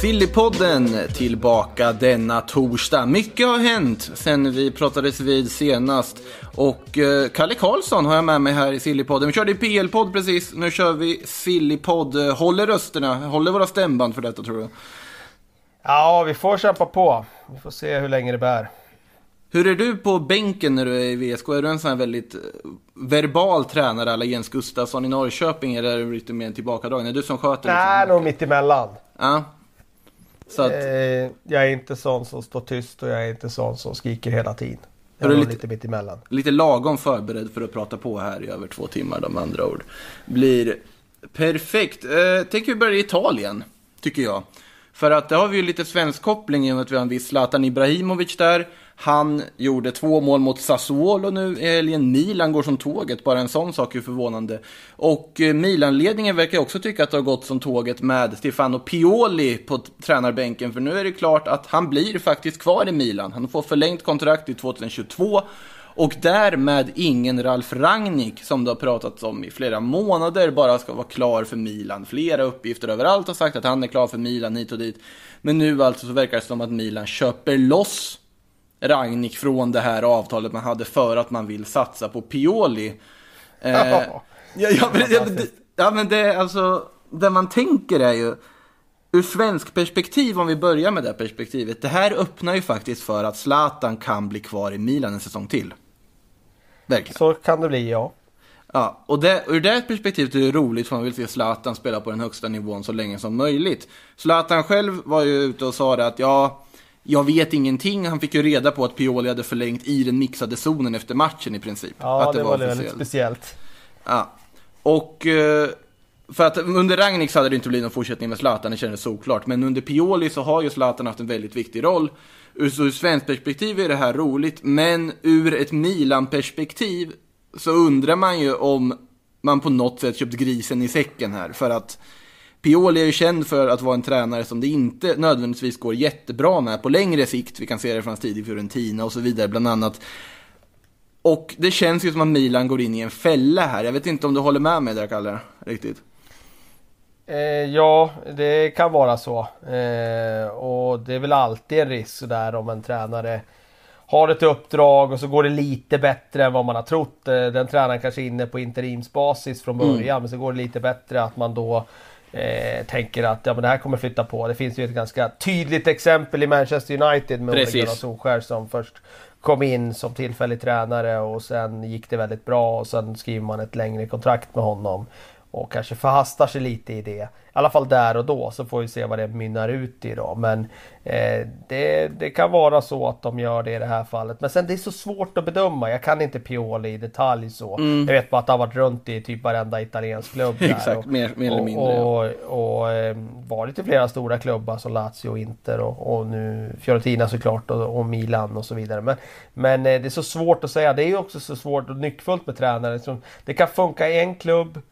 Sillypodden tillbaka denna torsdag. Mycket har hänt sen vi pratades vid senast. Och eh, Kalle Karlsson har jag med mig här i Sillypodden. Vi körde PL-podd precis, nu kör vi Sillypodd. Håller rösterna, håller våra stämband för detta tror du? Ja, vi får kämpa på. Vi får se hur länge det bär. Hur är du på bänken när du är i VSK? Är du en sån här väldigt eh, verbal tränare alla Jens Gustafsson i Norrköping eller är du lite mer tillbakadragen? Är du som sköter Nej, liksom? nog mitt emellan. Ja. Så att, Eh, jag är inte sån som står tyst och jag är inte sån som skriker hela tiden. Jag Är lite- lite mitt emellan. lite lagom förberedd för att prata på här i över två timmar, de andra ord. Blir perfekt. Eh, tänker vi börja i Italien, tycker jag. För att där har vi ju lite svensk koppling genom att vi har en viss Zlatan Ibrahimovic där. Han gjorde två mål mot Sassuolo nu i helgen. Milan går som tåget, bara en sån sak är förvånande. Och Milanledningen Milan-ledningen verkar också tycka att det har gått som tåget med Stefano Pioli på tränarbänken. För nu är det klart att han blir faktiskt kvar i Milan. Han får förlängt kontrakt till 2022. Och därmed ingen Ralf Rangnick som det har pratats om i flera månader bara ska vara klar för Milan. Flera uppgifter överallt har sagt att han är klar för Milan hit och dit. Men nu alltså så verkar det som att Milan köper loss Rangnick från det här avtalet man hade för att man vill satsa på Pioli. Eh, ja, ja, ja, ja, men det är alltså, det man tänker är ju, ur svensk perspektiv, om vi börjar med det perspektivet, det här öppnar ju faktiskt för att Zlatan kan bli kvar i Milan en säsong till. Verkligen. Så kan det bli, ja. Ja, och det, ur det perspektivet är det roligt för man vill se Zlatan spela på den högsta nivån så länge som möjligt. Zlatan själv var ju ute och sa det att ja, jag vet ingenting. Han fick ju reda på att Pioli hade förlängt i den mixade zonen efter matchen i princip. Ja, att det, var väldigt officiellt. speciellt. Ja. Och eh, för att under Rangnick så hade det inte blivit någon fortsättning med Zlatan, det kändes såklart. Men under Pioli så har ju Zlatan haft en väldigt viktig roll. Ur, ur svenskt perspektiv är det här roligt, men ur ett Milan-perspektiv så undrar man ju om man på något sätt köpt grisen i säcken här. För att Pioli är ju känd för att vara en tränare som det inte nödvändigtvis går jättebra med på längre sikt. Vi kan se det från hans tid i Fiorentina och så vidare bland annat. Och det känns ju som att Milan går in i en fälla här. Jag vet inte om du håller med mig där, Kalle? Riktigt. Eh, ja, det kan vara så. Eh, och det är väl alltid en risk sådär om en tränare har ett uppdrag och så går det lite bättre än vad man har trott. Eh, Den tränaren kanske är inne på interimsbasis från början men så går det lite bättre att man då eh, tänker att ja, men det här kommer flytta på. Det finns ju ett ganska tydligt exempel i Manchester United med Ole Precis. Gunnar Solskjaer som först kom in som tillfällig tränare och sen gick det väldigt bra och sen skriver man ett längre kontrakt med honom. Och kanske förhastar sig lite i det. I alla fall där och då så får vi se vad det mynnar ut i då. Men eh, det, det kan vara så att de gör det i det här fallet. Men sen det är så svårt att bedöma. Jag kan inte Pioli i detalj så. Jag vet bara att har varit runt i typ varenda italiensk klubb. Exakt, och, mer- mer eller och, mindre, ja. Och, och eh, varit i flera stora klubbar som Lazio och Inter och, och nu Fiorentina såklart och, och Milan och så vidare. Men, men eh, det är så svårt att säga. Det är också så svårt och nyckfullt med tränare. Det kan funka i en klubb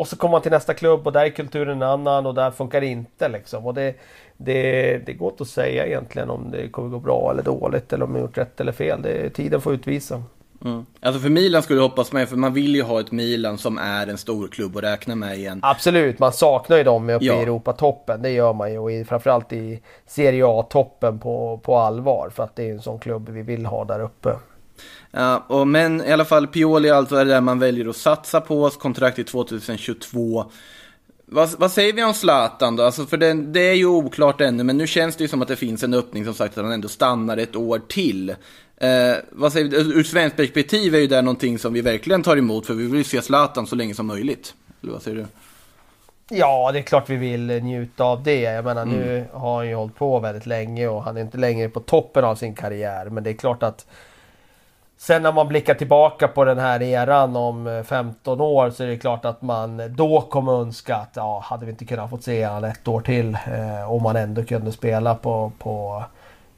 och så kommer man till nästa klubb och där är kulturen en annan och där funkar det inte liksom. Och det, det, det går inte att säga egentligen om det kommer gå bra eller dåligt eller om man gjort rätt eller fel. Det, tiden får utvisa. Mm. Alltså för Milan skulle jag hoppas med, för man vill ju ha ett Milan som är en stor klubb att räkna med igen. Absolut, man saknar ju dem uppe Ja. i Europatoppen. Det gör man ju. Och i, framförallt i Serie A-toppen på, på allvar. För att det är en sån klubb vi vill ha där uppe. Ja, och men i alla fall Pioli alltså är det man väljer att satsa på, kontrakt till 2022. Vad, vad säger vi om Zlatan då? Alltså för det, det är ju oklart ännu, men nu känns det ju som att det finns en öppning som sagt att han ändå stannar ett år till. Eh, vad säger vi? Ur svenskt perspektiv är ju det någonting som vi verkligen tar emot, för vi vill ju se Zlatan så länge som möjligt. Eller vad säger du? Ja, det är klart vi vill njuta av det. Jag menar nu har han ju hållit på väldigt länge och han är inte längre på toppen av sin karriär. Men det är klart att Sen när man blickar tillbaka på den här eran om eh, 15 år så är det klart att man då kommer önska att ja, hade vi inte kunnat få se han ett år till eh, om man ändå kunde spela på, på,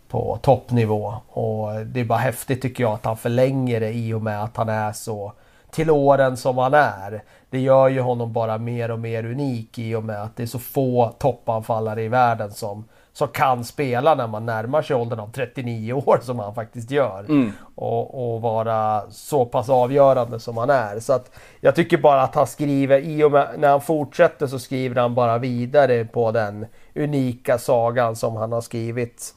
på toppnivå. Och det är bara häftigt tycker jag att han förlänger det i och med att han är så till åren som han är. Det gör ju honom bara mer och mer unik i och med att det är så få toppanfallare i världen som, som kan spela när man närmar sig åldern av 39 år som han faktiskt gör. Och, och vara så pass avgörande som han är. Så att jag tycker bara att han skriver, i och med när han fortsätter så skriver han bara vidare på den unika sagan som han har skrivit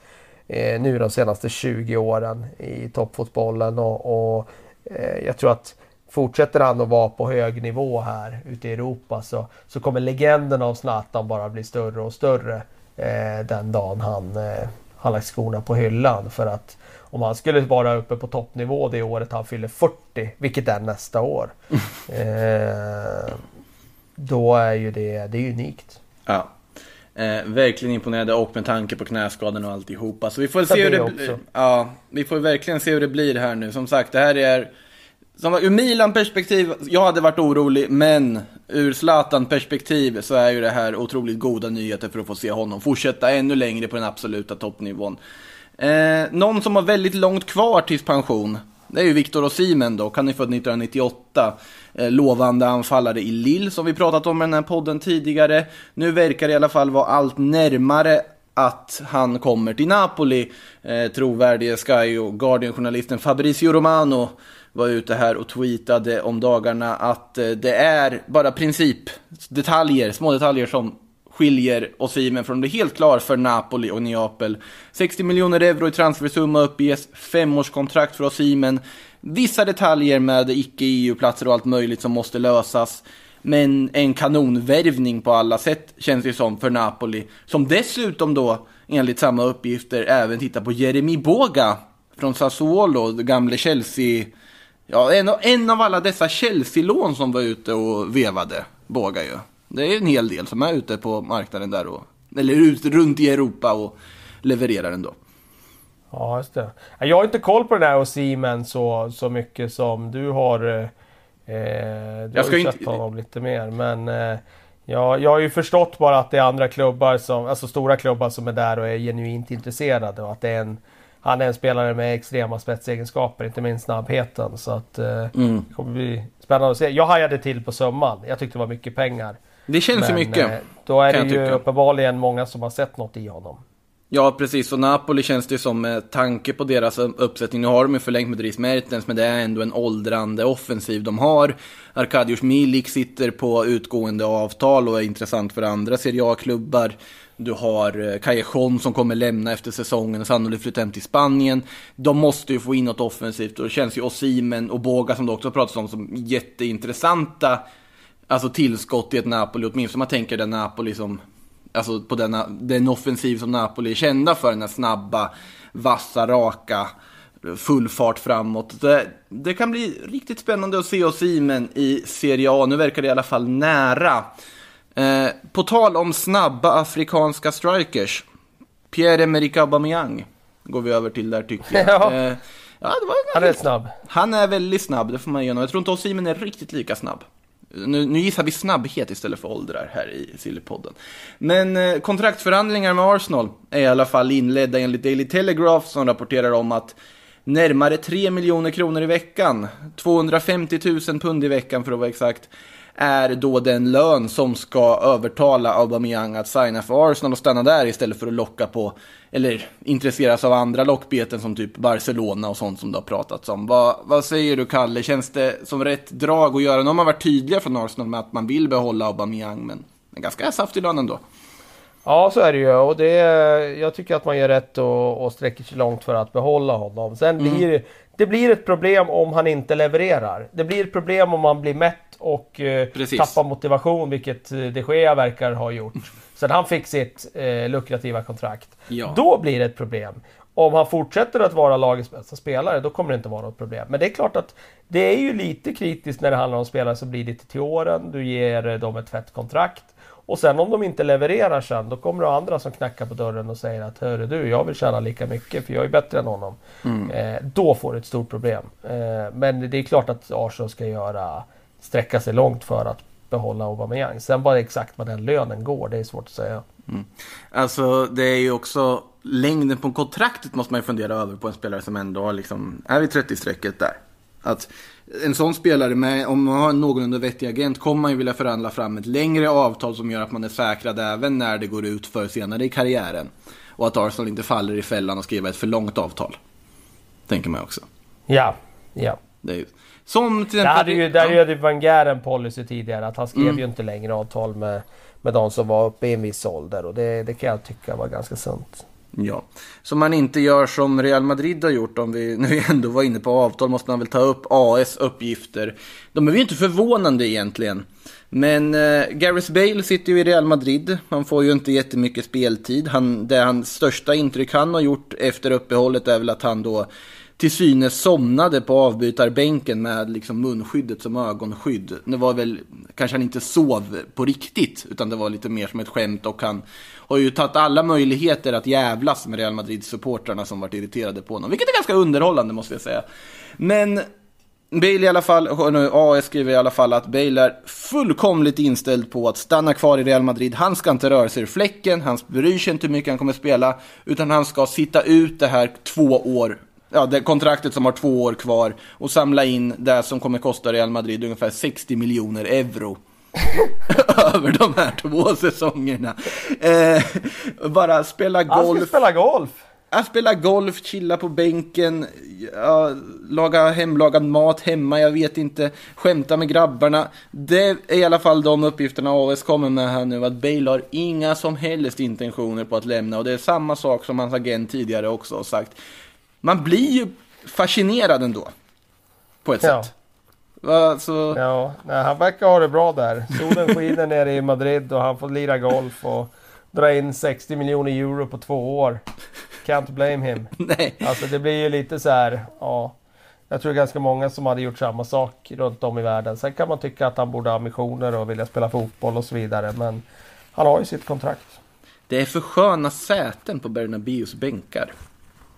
eh, nu de senaste 20 åren i toppfotbollen. Och, och eh, jag tror att fortsätter han att vara på hög nivå här ute i Europa så, så kommer legenden av Zlatan bara bli större och större eh, den dagen han eh, har lagt skorna på hyllan. För att om han skulle vara uppe på toppnivå det året han fyller 40, vilket är nästa år. Eh, då är ju det, det är unikt. Ja. Eh, verkligen imponerande och med tanke på knäskadan och alltihopa. Så vi får se hur det det också. blir. Ja, vi får verkligen se hur det blir här nu. Som sagt, det här är... Som, ur Milan-perspektiv, jag hade varit orolig, men ur Zlatan-perspektiv så är ju det här otroligt goda nyheter för att få se honom fortsätta ännu längre på den absoluta toppnivån. Eh, någon som har väldigt långt kvar tills pension, det är ju Victor Osimhen då. Han är född 1998. Eh, lovande anfallare i Lille som vi pratat om i den här podden tidigare. Nu verkar det i alla fall vara allt närmare att han kommer till Napoli. Eh, trovärdige Sky och Guardian-journalisten Fabrizio Romano var ute här och tweetade om dagarna att eh, det är bara principdetaljer, små detaljer som skiljer Osimhen från det helt klar för Napoli och Neapel. 60 miljoner euro i transfersumma uppges, femårskontrakt för Osimhen. Vissa detaljer med icke-EU-platser och allt möjligt som måste lösas. Men en kanonvärvning på alla sätt känns det som för Napoli. Som dessutom då, enligt samma uppgifter, även tittar på Jeremy Boga från Sassuolo, gamle Chelsea. Ja, en av, en av alla dessa Chelsea-lån som var ute och vevade, Boga ju. Det är en hel del som är ute på marknaden där och, eller ute runt i Europa och levererar ändå. Ja, just det. Jag har inte koll på den här Osimhen så, så mycket som du har. eh, Eh, du Jag har ska ju inte- sett honom lite mer. Men eh, jag, jag har ju förstått bara att det är andra klubbar, som, alltså stora klubbar som är där och är genuint intresserade. Och att det är en, han är en spelare med extrema spetsegenskaper, inte minst snabbheten. Så att eh, Mm. det kommer bli spännande att se. Jag hajade till på summan. Jag tyckte det var mycket pengar. Det känns ju mycket. eh, Då är det ju tycka. uppenbarligen många som har sett något i honom. Ja, precis. Och Napoli känns det som med tanke på deras uppsättning. Nu har de ju förlängt med Dries Mertens, men det är ändå en åldrande offensiv de har. Arkadiusz Milik sitter på utgående avtal och är intressant för andra Serie A-klubbar. Du har eh, Callejon som kommer lämna efter säsongen och sannolikt flytta hem till Spanien. De måste ju få in något offensivt och det känns ju Osimen och Boga som du också pratat om som jätteintressanta alltså tillskott i ett Napoli, åtminstone om man tänker den Napoli som Alltså på denna, den offensiv som Napoli är kända för, den här snabba, vassa, raka, full fart framåt. Det, det kan bli riktigt spännande att se Osimhen i Serie A, nu verkar det i alla fall nära. Eh, på tal om snabba afrikanska strikers, Pierre-Emerick Aubameyang går vi över till där tycker jag. Ja. Eh, ja, det var Han är snabb. han är väldigt snabb, det får man ge honom. Jag tror inte Osimhen är riktigt lika snabb. Nu, nu gissar vi snabbhet istället för åldrar här i Sillypodden. Men eh, kontraktsförhandlingar med Arsenal är i alla fall inledda enligt Daily Telegraph som rapporterar om att närmare 3 miljoner kronor i veckan, 250 000 pund i veckan för att vara exakt, är då den lön som ska övertala Aubameyang att signa för Arsenal och stanna där istället för att locka på, eller intresseras av andra lockbeten som typ Barcelona och sånt som det har pratats om. Vad, vad säger du Kalle, känns det som rätt drag att göra? Nu har man varit tydliga från Arsenal med att man vill behålla Aubameyang, men en ganska saftig lön ändå. Ja, så är det ju. Och det, jag tycker att man gör rätt och, och sträcker sig långt för att behålla honom. Sen Mm. blir det blir ett problem om han inte levererar. Det blir ett problem om han blir mätt och eh, tappar motivation, vilket eh, de Gea verkar ha gjort. Sen han fick sitt eh, lukrativa kontrakt. Ja. Då blir det ett problem. Om han fortsätter att vara lagets bästa spelare, då kommer det inte vara något problem. Men det är klart att det är ju lite kritiskt när det handlar om spelare som blir lite till åren. Du ger eh, dem ett fett kontrakt. Och sen om de inte levererar sen, då kommer det andra som knackar på dörren och säger att Hörru du, jag vill tjäna lika mycket för jag är bättre än honom. Eh, då får du ett stort problem. Eh, men det är klart att Arsenal ska göra, sträcka sig långt för att behålla Aubameyang. Sen bara exakt vad den lönen går, det är svårt att säga. Alltså det är ju också längden på kontraktet måste man ju fundera över på en spelare som ändå liksom, är vid 30-strecket där. Att en sån spelare med, om man har en någorlunda vettig agent, kommer man ju vilja förhandla fram ett längre avtal som gör att man är säkrad även när det går ut för senare i karriären. Och att Arsenal inte faller i fällan och skriver ett för långt avtal. Tänker man också. Ja, ja. Ju, som till Där hade ju, där ja. hade Van Gaal en policy tidigare att han skrev Mm. ju inte längre avtal med, med de som var uppe i en viss ålder och det, det kan jag tycka var ganska sunt. Ja, så man inte gör som Real Madrid har gjort. Om vi nu ändå var inne på avtal måste man väl ta upp AS uppgifter. De är ju inte förvånande egentligen. Men eh, Gareth Bale sitter ju i Real Madrid. Han får ju inte jättemycket speltid. Han, det hans största intryck han har gjort efter uppehållet är väl att han då till synes somnade på avbytarbänken med liksom munskyddet som ögonskydd. Det var väl, kanske han inte sov på riktigt, utan det var lite mer som ett skämt och han har ju tagit alla möjligheter att jävlas med Real Madrid-supportrarna som varit irriterade på honom, vilket är ganska underhållande måste jag säga. Men Bale i alla fall, nu AS skriver i alla fall att Bale är fullkomligt inställd på att stanna kvar i Real Madrid. Han ska inte röra sig ur fläcken, han bryr sig inte hur mycket han kommer spela, utan han ska sitta ut det här två år ja, det kontraktet som har två år kvar och samla in det som kommer kosta Real Madrid ungefär 60 miljoner euro. Över de här två säsongerna. Eh, bara spela Han ska golf. spela golf! Att spela golf, chilla på bänken, ja, laga hemlagad mat hemma, jag vet inte, skämta med grabbarna. Det är i alla fall de uppgifterna AS kommer med här nu, att Bale har inga som helst intentioner på att lämna. Och det är samma sak som hans agent tidigare också har sagt. Man blir ju fascinerad ändå. På ett Ja. sätt. Va, så, Ja, nej, han verkar ha det bra där. Solen skiner nere i Madrid och han får lira golf och dra in 60 miljoner euro på två år. Can't blame him. nej. Alltså det blir ju lite så här, ja. Jag tror ganska många som hade gjort samma sak runt om i världen. Sen kan man tycka att han borde ha ambitioner och vilja spela fotboll och så vidare. Men han har ju sitt kontrakt. Det är för sköna säten på Bernabeus bänkar.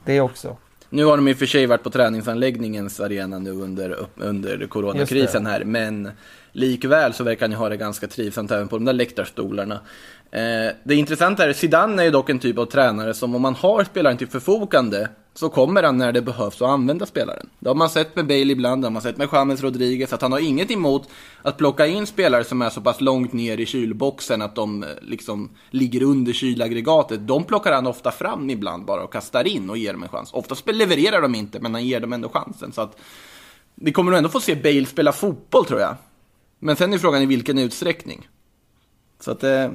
Det också. Nu har de i och för sig varit på träningsanläggningens arena nu under, under coronakrisen här, men likväl så verkar ni ha det ganska trivsamt även på de där läktarstolarna. Eh, det intressanta är, Zidane är ju dock en typ av tränare som om man har spelaren till förfogande så kommer han när det behövs att använda spelaren. Det har man sett med Bale ibland, det har man sett med James Rodriguez, att han har inget emot att plocka in spelare som är så pass långt ner i kylboxen att de eh, liksom ligger under kylaggregatet. De plockar han ofta fram ibland bara och kastar in och ger dem en chans. Ofta levererar de inte, men han ger dem ändå chansen. Så att vi kommer nog ändå få se Bale spela fotboll tror jag. Men sen är frågan i vilken utsträckning. Så att, eh,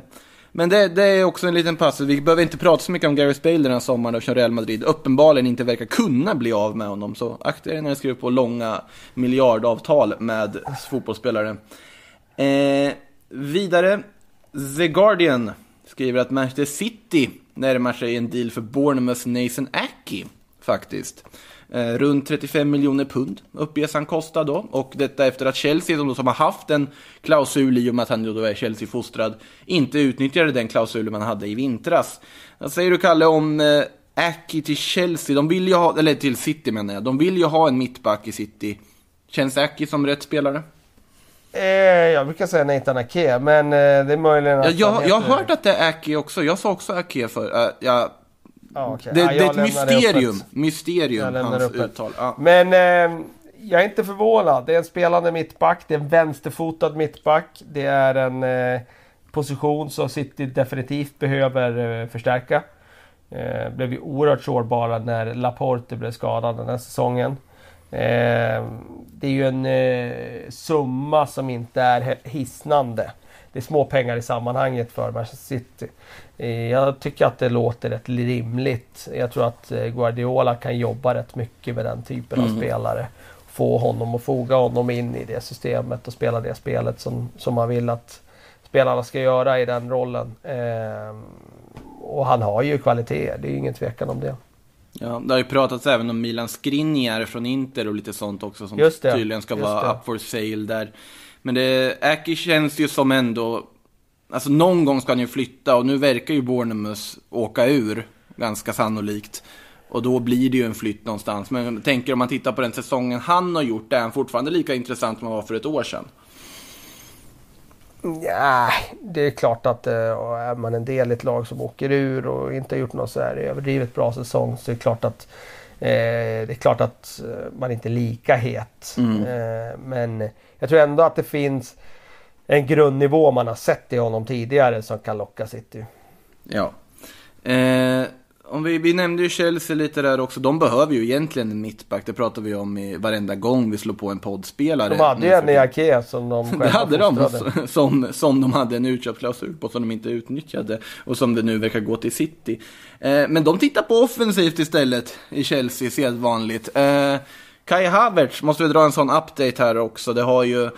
men det, det är också en liten pass. Vi behöver inte prata så mycket om Gareth Bale den här sommaren eftersom Real Madrid uppenbarligen inte verkar kunna bli av med honom. Så akta er när ni skriver på långa miljardavtal med fotbollsspelare. Eh, vidare, The Guardian skriver att Manchester City närmar sig en deal för Bournemouths Nathan Aki, faktiskt. Eh, runt 35 miljoner pund uppges han kosta då. Och detta efter att Chelsea, som, då, som har haft en klausul i och med att han då är Chelsea-fostrad, inte utnyttjade den klausulen man hade i vintras. Vad säger du Kalle om eh, Aki till Chelsea? De vill ju ha, eller till City menar jag. De vill ju ha en mittback i City. Känns Aki som rätt spelare? Eh, jag brukar säga Nathan Ake, men eh, det är möjligen att jag, jag har hört att det är Aki också. Jag sa också Aki för. Uh, ja, Okej. det, Ja, det är ett mysterium. öppet. Mysterium, Jag hans uttal. Ja. Men eh, jag är inte förvånad. Det är en spelande mittback. Det är en vänsterfotad mittback. Det är en eh, position som City definitivt behöver eh, förstärka. Eh, blev ju oerhört sårbara när Laporte blev skadad den här säsongen. Eh, det är ju en eh, summa som inte är hisnande. Det är små pengar i sammanhanget för Manchester City. Eh, jag tycker att det låter rätt rimligt. Jag tror att eh, Guardiola kan jobba rätt mycket med den typen av spelare. Få honom att foga honom in i det systemet och spela det spelet som, som man vill att spelarna ska göra i den rollen. Eh, och han har ju kvalitet, det är ju ingen tvekan om det. Ja, det har ju pratats även om Milan Skriniar från Inter och lite sånt också som tydligen ska vara up for sale där. Men det, Aki känns ju som ändå, alltså någon gång ska han ju flytta och nu verkar ju Bournemouth åka ur, ganska sannolikt. Och då blir det ju en flytt någonstans. Men jag tänker om man tittar på den säsongen han har gjort, är han fortfarande lika intressant som han var för ett år sedan? Ja, det är klart att äh, är man en del i ett lag som åker ur och inte har gjort någon så här överdrivet bra säsong så är det klart att eh, det är klart att eh, man inte är lika het. Eh, men jag tror ändå att det finns en grundnivå man har sett i honom tidigare som kan locka City. Ja. Eh, om vi, vi nämnde ju Chelsea lite där också. De behöver ju egentligen en mittback. Det pratar vi om i varenda gång vi slår på en poddspelare. De hade ju en i Ake som de själva Det hade de, som, som de hade en utköpsklausul på som de inte utnyttjade och som det nu verkar gå till City. Eh, men de tittar på offensivt istället i Chelsea, sedvanligt. Eh, Kai Havertz, måste vi dra en sån update här också. Det har ju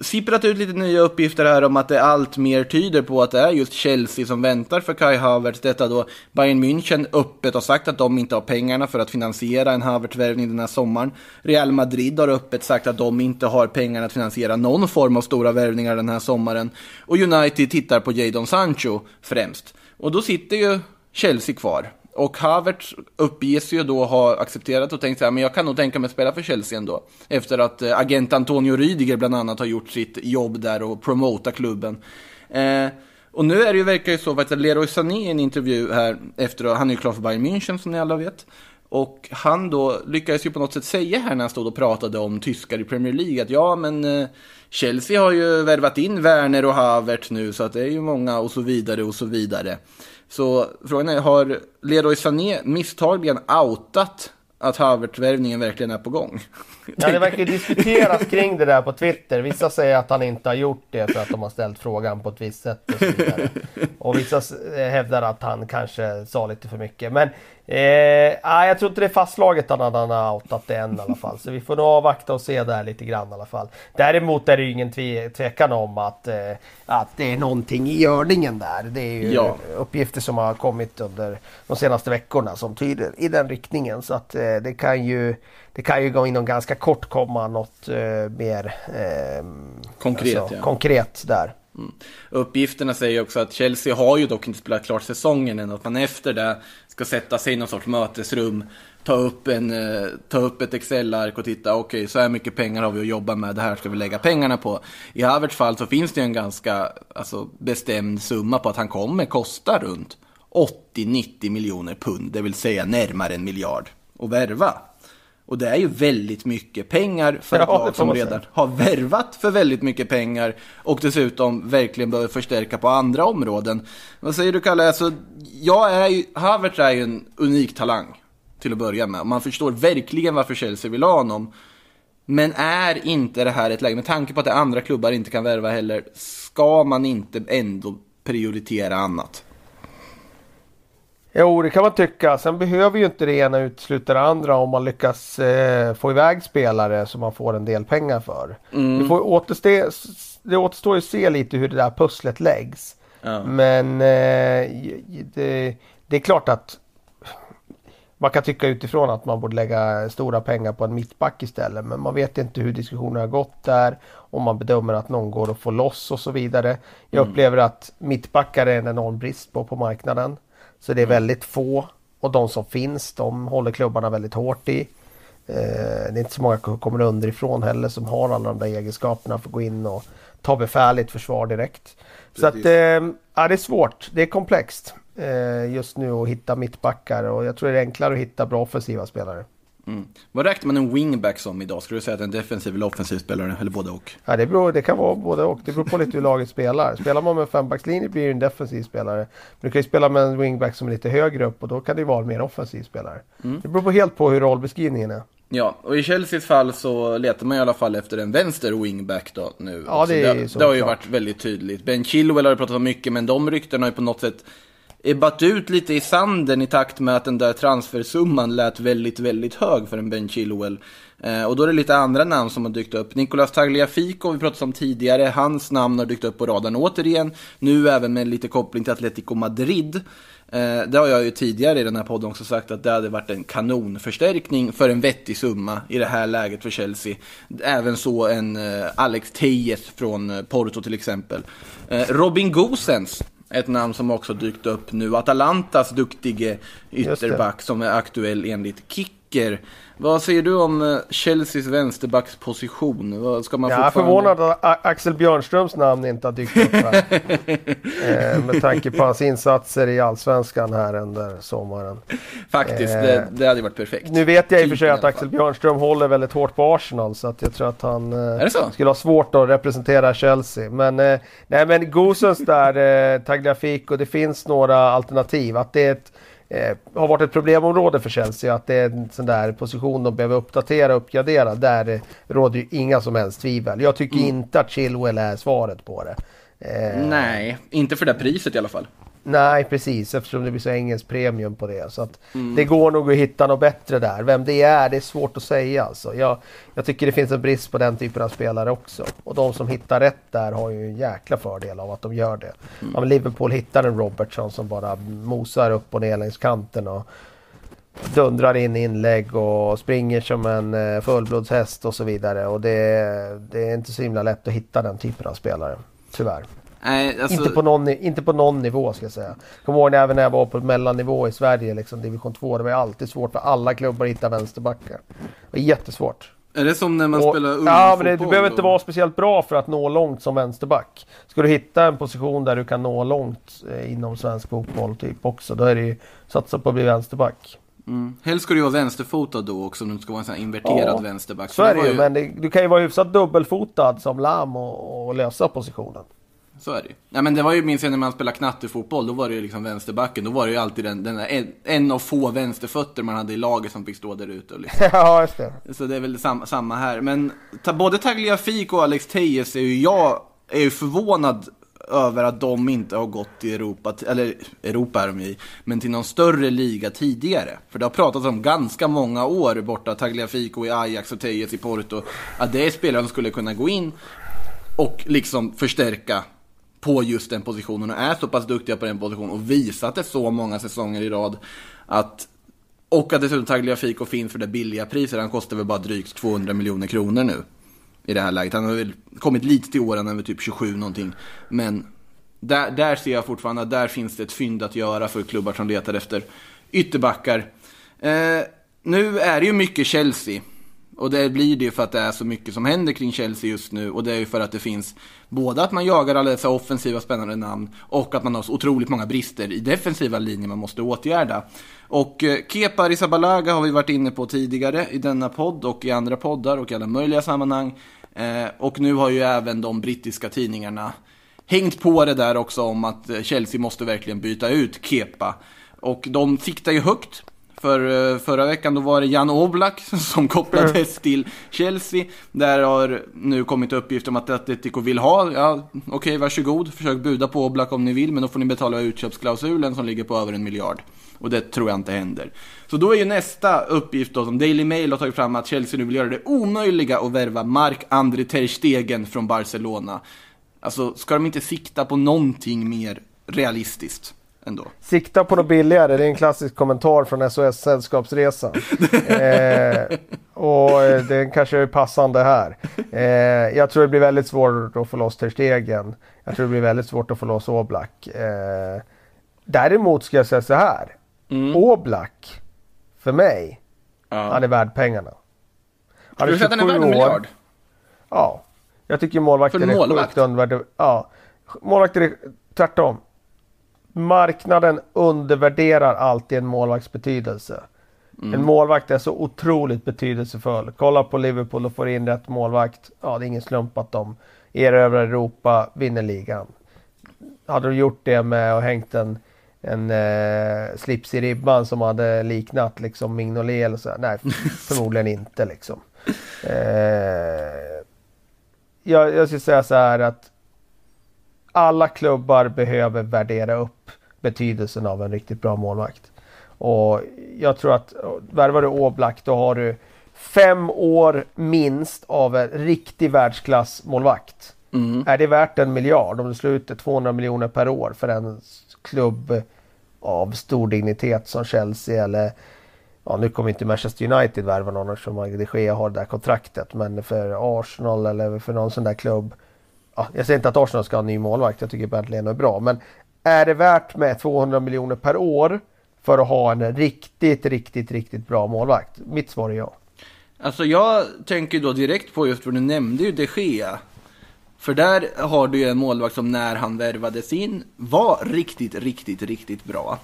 sipprat ut lite nya uppgifter här om att det allt mer tyder på att det är just Chelsea som väntar för Kai Havertz. Detta då Bayern München öppet har sagt att de inte har pengarna för att finansiera en Havertz-värvning den här sommaren. Real Madrid har öppet sagt att de inte har pengarna att finansiera någon form av stora värvningar den här sommaren. Och United tittar på Jadon Sancho främst. Och då sitter ju Chelsea kvar. Och Havertz uppges ju då ha accepterat och tänkt så här, men jag kan nog tänka mig att spela för Chelsea ändå. Efter att eh, agent Antonio Rydiger bland annat har gjort sitt jobb där och promota klubben. Eh, och nu är det ju, verkar ju så att Leroy Sané i en intervju här efter, han är ju klar för Bayern München som ni alla vet. Och han då lyckades ju på något sätt säga här när han stod och pratade om tyskar i Premier League att ja men eh, Chelsea har ju värvat in Werner och Havertz nu så att det är ju många och så vidare och så vidare. Så frågan är, har Leroy Sané misstagligen outat att Havertz-värvningen verkligen är på gång? Ja, det verkar ju diskuteras kring det där på Twitter. Vissa säger att han inte har gjort det för att de har ställt frågan på ett visst sätt och så vidare. Och vissa hävdar att han kanske sa lite för mycket. Men eh, nej, jag tror inte det är fastslaget att han har outat det än i alla fall. Så vi får nog avvakta och se där lite grann i alla fall. Däremot är det ju ingen tve, tvekan om att, eh, att det är någonting i görningen där. Det är ju Ja. uppgifter som har kommit under de senaste veckorna som tyder i den riktningen. Så att eh, det kan ju det kan ju gå inom ganska kort komma något eh, mer eh, Konkret, ja. konkret där. Mm. Uppgifterna säger också att Chelsea har ju dock inte spelat klart säsongen än. Att man efter det ska sätta sig i någon sorts mötesrum, ta upp, en, eh, ta upp ett Excel-ark och titta, okej, så här mycket pengar har vi att jobba med, det här ska vi lägga pengarna på. I Havertz fall så finns det ju en ganska alltså, bestämd summa på att han kommer kosta runt 80-90 miljoner pund, det vill säga närmare en miljard, att värva. Och det är ju väldigt mycket pengar för Ja, ett lag som redan har värvat för väldigt mycket pengar och dessutom verkligen behöver förstärka på andra områden. Vad säger du Kalle? Alltså, jag är ju, Havertz är ju en unik talang till att börja med. Man förstår verkligen varför Chelsea vill ha honom. Men är inte det här ett läge, med tanke på att det andra klubbar inte kan värva heller, ska man inte ändå prioritera annat? Jo, det kan man tycka. Sen behöver ju inte det ena utesluta det andra om man lyckas eh, få iväg spelare som man får en del pengar för. Det, får återstå, det återstår ju att se lite hur det där pusslet läggs. Ja. Men eh, det, det är klart att man kan tycka utifrån att man borde lägga stora pengar på en mittback istället. Men man vet inte hur diskussionerna har gått där. Om man bedömer att någon går att få loss och så vidare. Jag upplever att mittbackar är en enorm brist på på marknaden. Så det är väldigt få. Och de som finns, de håller klubbarna väldigt hårt i. Eh, det är inte så många som kommer underifrån heller som har alla de där egenskaperna för att gå in och ta befäl försvar direkt. Så att, eh, ja, det är svårt. Det är komplext eh, just nu att hitta mittbackar och jag tror det är enklare att hitta bra offensiva spelare. Mm. Vad räknar man en wingback som idag? Skulle du säga att en defensiv eller offensiv spelare, eller både och? Ja, det, beror, det kan vara både och. Det beror på lite hur laget spelar. Spelar man med en fembackslinje blir det en defensiv spelare. Men du kan ju spela med en wingback som är lite högre upp och då kan det ju vara en mer offensiv spelare. Det beror på helt på hur rollbeskrivningen är. Ja, och i Chelseas fall så letar man i alla fall efter en vänster wingback då nu. Ja, det det, det har ju klart. varit väldigt tydligt. Ben Chilwell har det pratat om mycket, men de ryktena har ju på något sätt ebbat ut lite i sanden i takt med att den där transfersumman lät väldigt, väldigt hög för en Ben Chilwell. Eh, och då är det lite andra namn som har dykt upp. Nicolas Tagliafico, vi pratade om tidigare, hans namn har dykt upp på radarn återigen. Nu även med lite koppling till Atletico Madrid. Eh, det har jag ju tidigare i den här podden också sagt att det hade varit en kanonförstärkning för en vettig summa i det här läget för Chelsea. Även så en eh, Alex Tejes från eh, Porto till exempel. Eh, Robin Gosens, ett namn som också dykt upp nu. Atalantas duktige ytterback som är aktuell enligt Kicker. Vad säger du om eh, Chelseas vänsterbacksposition? Ska man Jag är förvånad att Axel Björnströms namn inte har dykt upp här. eh, med tanke på hans insatser i Allsvenskan här under sommaren. Faktiskt, Eh, det, det hade varit perfekt. Nu vet jag i och för sig Typen i att Axel. Björnström håller väldigt hårt på Arsenal så att jag tror att han eh, skulle ha svårt att representera Chelsea. Men, eh, nej, men Gosens där, eh, Tagliafico, det finns några alternativ. Att det är ett, eh, har varit ett problemområde för Chelsea, att det är en sån där position de behöver uppdatera och uppgradera. Där eh, råder ju inga som helst tvivel. Jag tycker Mm. inte att Chilwell är svaret på det. Eh, Nej, inte för det priset i alla fall. Nej, precis. Eftersom det blir så engelskt premium på det. Så att Mm. Det går nog att hitta något bättre där. Vem det är, det är svårt att säga. Alltså. Jag, jag tycker det finns en brist på den typen av spelare också. Och de som hittar rätt där har ju en jäkla fördel av att de gör det. Mm. Men Liverpool hittar en Robertson som bara mosar upp och ner längs kanten. Och dundrar in inlägg och springer som en eh, fullblodshäst och så vidare. Och det, det är inte så himla lätt att hitta den typen av spelare. Tyvärr. Nej, alltså, Inte, på någon, inte på någon nivå ska jag säga. Kommer ihåg även när jag var på mellannivå i Sverige, liksom, division 2. Det var alltid svårt för alla klubbar att hitta vänsterbackar. Det var jättesvårt. är det som när man Och- spelar ja, men det, du behöver inte och- vara speciellt bra för att nå långt som vänsterback. Ska du hitta en position där du kan nå långt eh, inom svensk fotboll typ också, då är det ju satsa på att bli vänsterback. Mm. Helst ska du vara vänsterfotad då också om du inte ska vara en sån här inverterad Ja, vänsterback. Så är det ju, men det, du kan ju vara hyfsat dubbelfotad som Lam och, och lösa positionen. Så är det ju. Nej men det var ju, minns jag när man spelade knattefotboll, då var det ju liksom vänsterbacken. Då var det ju alltid den, den en, en av få vänsterfötter man hade i laget som fick stå där ute. Liksom. ja, just det. Så det är väl sam, samma här. Men ta, både Tagliafico och Alex Tejes är ju jag är ju förvånad över att de inte har gått till Europa, eller Europa är de i, men till någon större liga tidigare. För det har pratats om ganska många år borta, Tagliafico i Ajax och Tejes i Porto, att det är spelare som skulle kunna gå in och liksom förstärka på just den positionen och är så pass duktiga på den positionen och visat det så många säsonger i rad att och att dessutom Tagliafico finns för det billiga priset. Han kostar väl bara drygt 200 miljoner kronor nu. I det här läget. Han har väl kommit lite till åren, han är typ 27 någonting. Men där, där ser jag fortfarande att där finns det ett fynd att göra för klubbar som letar efter ytterbackar. Eh, nu är det ju mycket Chelsea. Och det blir det ju för att det är så mycket som händer kring Chelsea just nu. Och det är ju för att det finns både att man jagar alla dessa offensiva spännande namn och att man har så otroligt många brister i defensiva linjer man måste åtgärda. Och eh, Kepa Arrizabalaga har vi varit inne på tidigare i denna podd och i andra poddar och i alla möjliga sammanhang. Eh, och nu har ju även de brittiska tidningarna hängt på det där också om att eh, Chelsea måste verkligen byta ut Kepa. Och de siktar ju högt. För eh, förra veckan då var det Jan Oblak som kopplades till Chelsea. Där har nu kommit uppgifter om att Atletico vill ha, ja okej varsågod, försök buda på Oblak om ni vill, men då får ni betala utköpsklausulen som ligger på över en miljard. Och det tror jag inte händer. Så då är ju nästa uppgift då, som Daily Mail har tagit fram, att Chelsea nu vill göra det omöjliga att värva Mark-André Ter Stegen från Barcelona. Alltså, ska de inte sikta på någonting mer realistiskt ändå? Sikta på något billigare, det är en klassisk kommentar från SOS Sällskapsresan. eh, och eh, den kanske är passande här. Eh, jag tror det blir väldigt svårt att få loss Ter Stegen. Jag tror det blir väldigt svårt att få loss Oblak. Eh, däremot ska jag säga så här. Oblak, för mig, han är värd pengarna. Du säga att den är värd en miljard? Ja. Jag tycker målvakter är sjukt undervärderade. Ja. Målvakter är tvärtom. Marknaden undervärderar alltid en målvakts betydelse. En målvakt är så otroligt betydelsefull. Kolla på Liverpool och får in rätt målvakt. Ja, det är ingen slump att de erövrar Europa, vinner ligan. Hade du gjort det med att hängt en, en eh, slips i ribban som hade liknat liksom Mignolet eller så? Nej, förmodligen inte liksom. Eh, jag, jag skulle säga så här att alla klubbar behöver värdera upp betydelsen av en riktigt bra målvakt. Och jag tror att värvar du Oblak då har du fem år minst av en riktig världsklassmålvakt. Mm. Är det värt en miljard om du slår ut det 200 miljoner per år för en klubb av stor dignitet som Chelsea eller Ja nu kommer inte Manchester United värva någon eftersom de Gea har det där kontraktet men för Arsenal eller för någon sån där klubb ja, Jag säger inte att Arsenal ska ha en ny målvakt, jag tycker Bernt Leno är bra men Är det värt med 200 miljoner per år för att ha en riktigt, riktigt, riktigt bra målvakt? Mitt svar är ja. Alltså jag tänker då direkt på just vad du nämnde ju de Gea. För där har du ju en målvakt som när han värvades in var riktigt, riktigt, riktigt bra.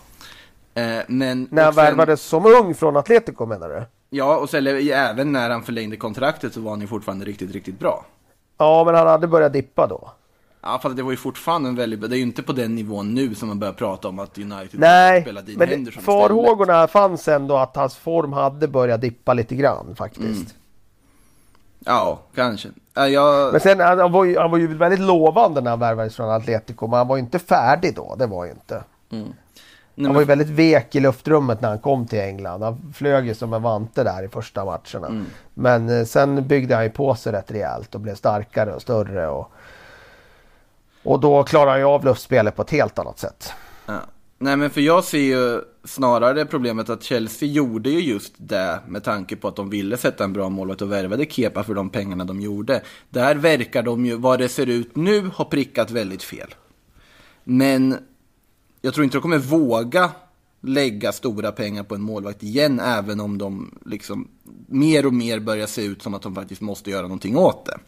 Eh, men När han sen- värvades som ung från Atletico menar du? Ja, och sen även när han förlängde kontraktet så var han ju fortfarande riktigt, riktigt bra. Ja men han hade börjat dippa då. Ja, fast det var ju fortfarande en väldigt Det är ju inte på den nivån nu som man börjar prata om att United Nej, spelar Dean men Henderson istället. farhågorna fanns ändå att hans form hade börjat dippa lite grann faktiskt. Mm. Ja, kanske. Ja, jag... Men sen han, var ju, han var ju väldigt lovande när han värvades från Atletico men han var ju inte färdig då, det var ju inte. Nej, Han var ju väldigt vek i luftrummet när han kom till England. Han flög ju som en vante där i första matcherna. Mm. Men eh, sen byggde han ju på sig rätt rejält och blev starkare och större. Och, och då klarade han ju av luftspelet på ett helt annat sätt. ja. Nej, men för jag ser ju snarare problemet att Chelsea gjorde ju just det med tanke på att de ville sätta en bra målvakt och värvade Kepa för de pengarna de gjorde. Där verkar de ju, vad det ser ut nu, ha prickat väldigt fel. Men jag tror inte de kommer våga lägga stora pengar på en målvakt igen, även om de liksom mer och mer börjar se ut som att de faktiskt måste göra någonting åt det.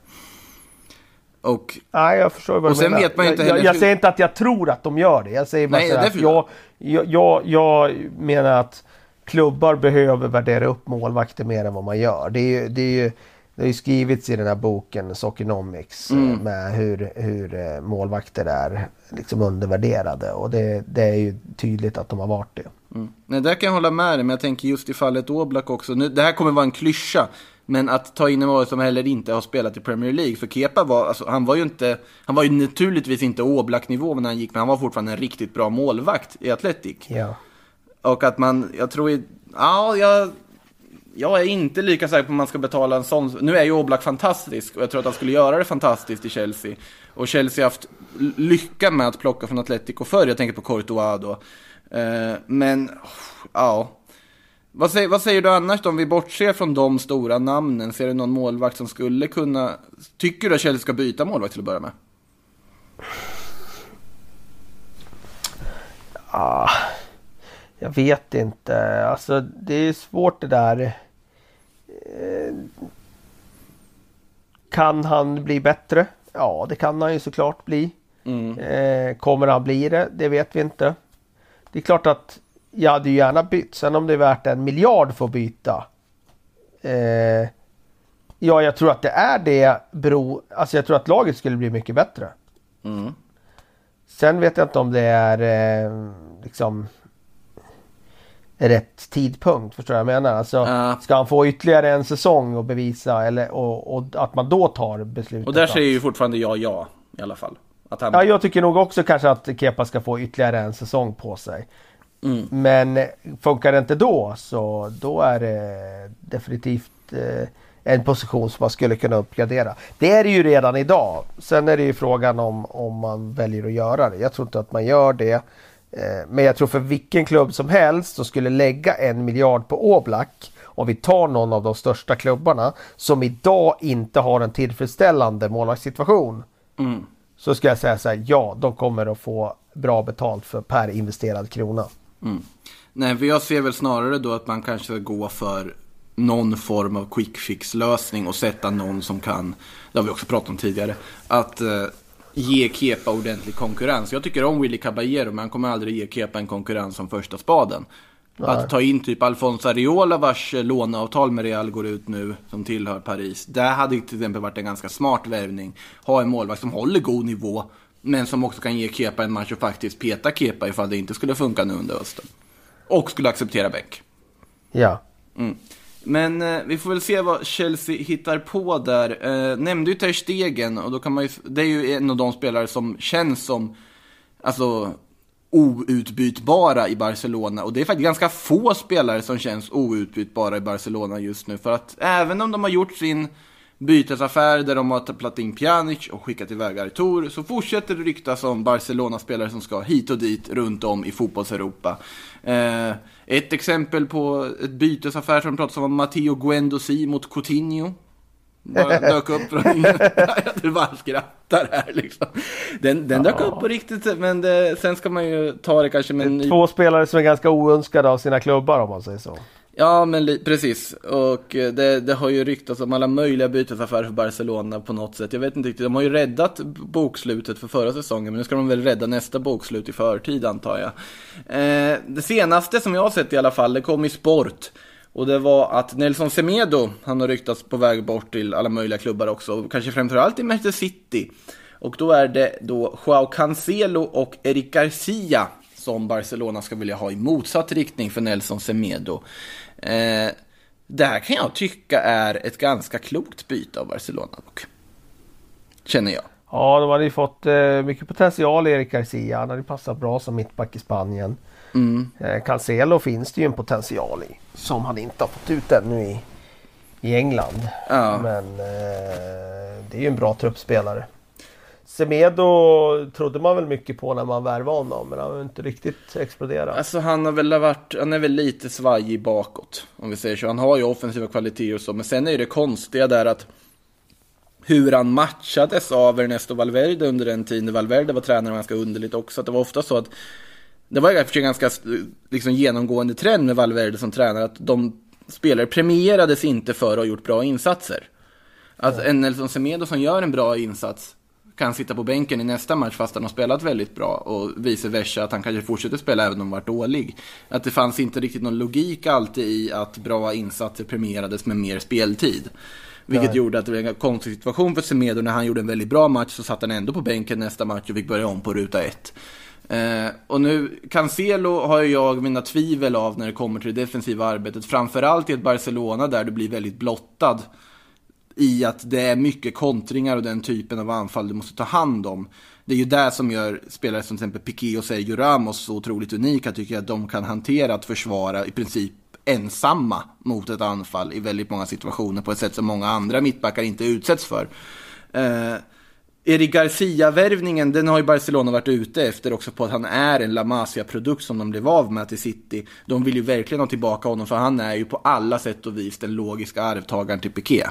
Och Nej, jag förstår vad Och sen menar. vet man inte jag, jag, jag säger inte att jag tror att de gör det. Jag säger bara Nej, att jag, jag, jag, menar att klubbar behöver värdera upp målvakter mer än vad man gör. Det är det är ju, det har ju skrivits i den här boken Soccernomics eh, Mm. med hur, hur eh, målvakter är liksom undervärderade och det, det är ju tydligt att de har varit det. Mm. Nej, där kan jag hålla med dig, men jag tänker just i fallet Oblak också. Nu, det här kommer vara en klyscha, men att ta in en målvakt som heller inte har spelat i Premier League. För Kepa var, alltså, han var ju inte, han var ju naturligtvis inte Oblak-nivå när han gick, men han var fortfarande en riktigt bra målvakt i Athletic. Ja. Och att man, jag tror ja, jag, jag är inte lika säker på om man ska betala en sån. Nu är ju Oblak fantastisk och jag tror att han skulle göra det fantastiskt i Chelsea. Och Chelsea har haft lycka med att plocka från Atletico förr. Jag tänker på Courtois då. Eh, men, ja. Vad säger, vad säger du annars då, om vi bortser från de stora namnen? Ser du någon målvakt som skulle kunna... Tycker du att Chelsea ska byta målvakt till att börja med? Ah, jag vet inte. Alltså det är svårt det där. Eh, Kan han bli bättre? Ja, det kan han ju såklart bli. Mm. Eh, kommer han bli det? Det vet vi inte. Det är klart att jag hade ju gärna bytt. Sen om det är värt en miljard för att byta. Eh, ja, jag tror att det är det. Bero, alltså jag tror att laget skulle bli mycket bättre. Mm. Sen vet jag inte om det är eh, liksom rätt tidpunkt. Förstår du vad jag menar? Alltså, Ja. Ska han få ytterligare en säsong och bevisa eller, och, och att man då tar beslutet? Och där att- säger ju fortfarande jag ja, i alla fall. Han... Ja, jag tycker nog också kanske att Kepa ska få ytterligare en säsong på sig. Mm. Men eh, funkar det inte då så då är det definitivt eh, en position som man skulle kunna uppgradera. Det är det ju redan idag. Sen är det ju frågan om, om man väljer att göra det. Jag tror inte att man gör det. Eh, men jag tror för vilken klubb som helst som skulle lägga en miljard på Oblak om vi tar någon av de största klubbarna som idag inte har en tillfredsställande målvaktssituation. Mm. Så ska jag säga så här, ja de kommer att få bra betalt för per investerad krona. Mm. Nej, jag ser väl snarare då att man kanske ska gå för någon form av quick fix lösning och sätta någon som kan, det har vi också pratat om tidigare, att eh, ge Kepa ordentlig konkurrens. Jag tycker om Willy Caballero, men han kommer aldrig ge Kepa en konkurrens som första spaden. Att ta in typ Alfonso Areola vars eh, låneavtal med Real går ut nu, som tillhör Paris. Det hade till exempel varit en ganska smart värvning. Ha en målvakt som håller god nivå, men som också kan ge Kepa en match och faktiskt peta Kepa ifall det inte skulle funka nu under hösten. Och skulle acceptera bänk. Ja. Mm. Men eh, vi får väl se vad Chelsea hittar på där. Eh, nämnde ju Ter Stegen och då kan man ju, det är ju en av de spelare som känns som, alltså outbytbara i Barcelona. Och det är faktiskt ganska få spelare som känns outbytbara i Barcelona just nu. För att även om de har gjort sin bytesaffär där de har tagit in Pjanic och skickat iväg Artur så fortsätter det ryktas om Barcelona-spelare som ska hit och dit runt om i fotbolls-Europa. Eh, ett exempel på ett bytesaffär som pratas om Matteo Guendouzi mot Coutinho. Bara dök upp från Du bara skrattar här liksom. Den, den dök upp på riktigt, men det, sen ska man ju ta det kanske med en ny... Två spelare som är ganska oönskade av sina klubbar om man säger så. Ja, men precis. Och eh, det, det har ju ryktats om alla möjliga bytesaffärer för Barcelona på något sätt. Jag vet inte riktigt, de har ju räddat bokslutet för förra säsongen, men nu ska de väl rädda nästa bokslut i förtid antar jag. Eh, det senaste som jag har sett i alla fall, det kom i sport. Och det var att Nelson Semedo, han har ryktats på väg bort till alla möjliga klubbar också, kanske framförallt i Manchester City. Och då är det då Joao Cancelo och Eric Garcia som Barcelona ska vilja ha i motsatt riktning för Nelson Semedo. Eh, det här kan jag tycka är ett ganska klokt byte av Barcelona dock. Känner jag. Ja, de hade ju fått eh, mycket potential Erik Garcia. Han hade passat bra som mittback i Spanien. Mm. Eh, Cancelo finns det ju en potential i. Som han inte har fått ut ännu i, i England. Ja. Men eh, det är ju en bra truppspelare. Semedo trodde man väl mycket på när man värvade honom. Men han har inte riktigt exploderat. Alltså han har väl varit, han är väl lite svajig bakåt. Om vi säger så. Han har ju offensiva kvaliteter och så. Men sen är ju det konstiga där att hur han matchades av Ernesto Valverde under den tiden. Valverde var tränare ganska underligt också. Att det var ofta så att det var en ganska liksom, genomgående trend med Valverde som tränare. Att de spelare premierades inte för att ha gjort bra insatser. Att en Nelson Semedo som gör en bra insats kan sitta på bänken i nästa match fast han har spelat väldigt bra och vice versa att han kanske fortsätter spela även om han varit dålig. Att det fanns inte riktigt någon logik alltid i att bra insatser premierades med mer speltid. Vilket Nej. gjorde att det blev en konstig situation för Semedo när han gjorde en väldigt bra match så satt han ändå på bänken nästa match och fick börja om på ruta ett. Eh, och nu, Cancelo har jag mina tvivel av när det kommer till det defensiva arbetet. Framförallt i ett Barcelona där du blir väldigt blottad i att det är mycket kontringar och den typen av anfall du måste ta hand om. Det är ju det som gör spelare som till exempel Piqué och Sergio Ramos så otroligt unika tycker jag att de kan hantera att försvara i princip ensamma mot ett anfall i väldigt många situationer på ett sätt som många andra mittbackar inte utsätts för. Eh, Erik Garcia-värvningen, den har ju Barcelona varit ute efter också på att han är en La Masia-produkt som de blev av med till City. De vill ju verkligen ha tillbaka honom för han är ju på alla sätt och vis den logiska arvtagaren till Piqué.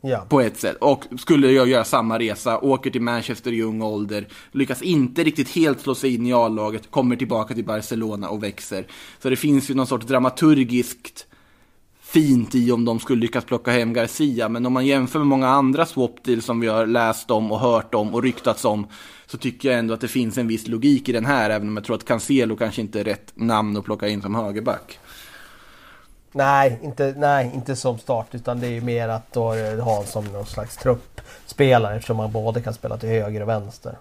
Ja. På ett sätt. Och skulle jag göra samma resa, åker till Manchester i ung ålder, lyckas inte riktigt helt slå sig in i A-laget, kommer tillbaka till Barcelona och växer. Så det finns ju någon sorts dramaturgiskt fint i om de skulle lyckas plocka hem Garcia. Men om man jämför med många andra swap deals som vi har läst om och hört om och ryktats om så tycker jag ändå att det finns en viss logik i den här, även om jag tror att Cancelo kanske inte är rätt namn att plocka in som högerback. Nej, inte, nej, inte som start utan det är ju mer att då ha som någon slags truppspelare eftersom man både kan spela till höger och vänster.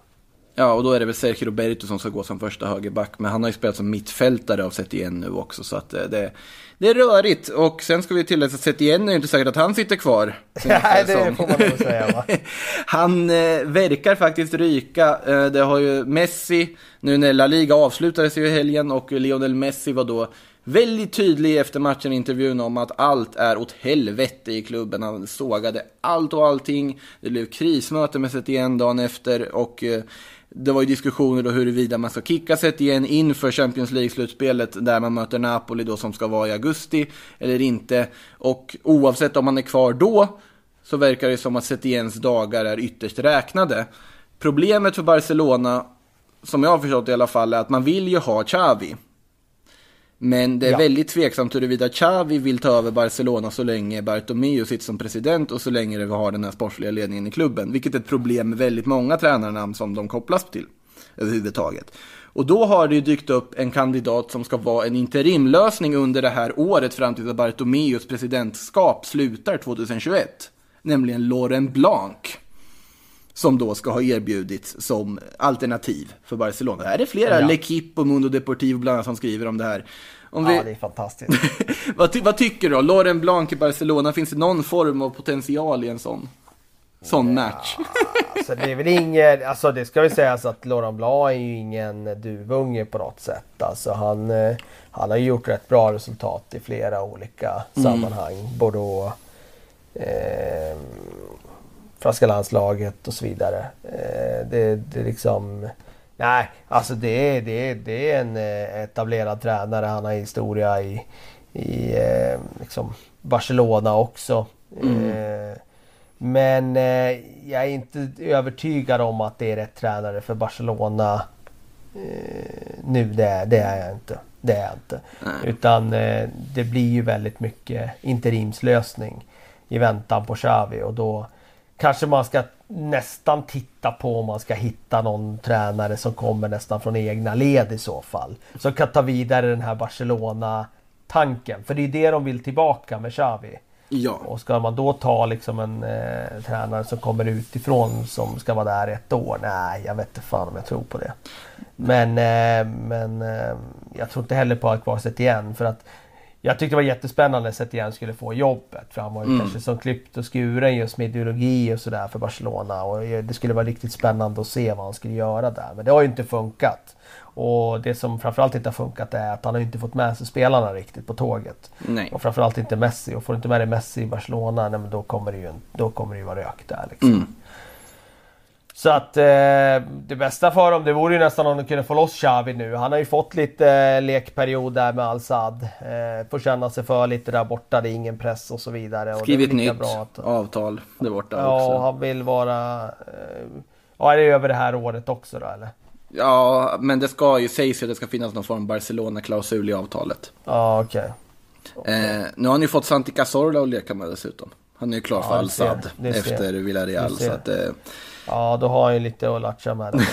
Ja, och då är det väl Sergio Roberto som ska gå som första högerback. Men han har ju spelat som mittfältare av Setien nu också. Så att eh, det, det är rörigt. Och sen ska vi tillägga att Setien är inte säkert att han sitter kvar. Nej, det får man nog säga va. Han eh, verkar faktiskt ryka. Eh, det har ju Messi, nu när La Liga avslutades i helgen och Lionel Messi var då väldigt tydlig efter matchen i intervjun om att allt är åt helvete i klubben. Han sågade allt och allting. Det blev krismöte med igen dagen efter och eh, det var ju diskussioner då huruvida man ska kicka igen inför Champions League-slutspelet där man möter Napoli då som ska vara i augusti eller inte. Och oavsett om man är kvar då så verkar det som att Setiens dagar är ytterst räknade. Problemet för Barcelona, som jag har förstått i alla fall, är att man vill ju ha Xavi. Men det är Ja. väldigt tveksamt huruvida Xavi vill ta över Barcelona så länge Bartomeu sitter som president och så länge vi har den här sportsliga ledningen i klubben. Vilket är ett problem med väldigt många tränarnamn som de kopplas till överhuvudtaget. Och då har det ju dykt upp en kandidat som ska vara en interimlösning under det här året fram till att Bartomeus presidentskap slutar 2021. Nämligen Laurent Blanc. Som då ska ha erbjudits som alternativ för Barcelona. Det här är flera, Ja. L'Equipe och Mundo Deportivo bland annat som skriver om det här. Om vi... Ja, det är fantastiskt. vad, ty vad tycker du då? Laurent Blanc i Barcelona, finns det någon form av potential i en sån? Sån match. Alltså det är väl ingen, alltså det ska väl sägas att Laurent Blanc är ju ingen duvunge på något sätt. Alltså han, eh, han har ju gjort rätt bra resultat i flera olika sammanhang. Bordeaux, eh, franska landslaget och så vidare. Eh, det, det är liksom... Nej, alltså det är, det det är en eh, etablerad tränare. Han har historia i, i eh, liksom Barcelona också. Eh, men eh, jag är inte övertygad om att det är rätt tränare för Barcelona nu. Det, är- det är jag inte. Det är jag inte. Utan det blir ju väldigt mycket interimslösning i väntan på Xavi och då kanske man ska nästan titta på om man ska hitta någon tränare som kommer nästan från egna led i så fall. Som kan ta vidare den här Barcelona-tanken. För det är det de vill tillbaka med Xavi. Ja. Och ska man då ta liksom en eh, tränare som kommer utifrån som ska vara där ett år? Nej, jag vet inte fan om jag tror på det. Men, eh, men eh, jag tror inte heller på att kvar Setien för att jag tyckte det var jättespännande att Setien skulle få jobbet. För han var ju kanske som klippt och skuren just med ideologi och sådär för Barcelona. Och det skulle vara riktigt spännande att se vad han skulle göra där. Men det har ju inte funkat. Och det som framförallt inte har funkat är att han har inte fått med sig spelarna riktigt på tåget. Nej. Och framförallt inte Messi. Och får du inte med dig Messi i Barcelona, nej, men då kommer det ju, då kommer det ju vara rök där. Liksom. Så att eh, det bästa för dem det vore ju nästan om de kunde få loss Xavi nu. Han har ju fått lite eh, lekperiod där med Al-Sad. Eh, får känna sig för lite där borta, det är ingen press och så vidare. Skrivit nytt bra att- avtal där borta Ja, också. han vill vara... Eh, ja, är det över det här året också då eller? Ja, men det ska ju sägs ju att det ska finnas någon form av Barcelona-klausul i avtalet. Ja, okej. Eh, nu har han ju fått Santi Cazorla att leka med dessutom. Han är ju klar för Ja, du ser. efter Villarreal. Så att, eh, Ja, då har han ju lite att latcha med.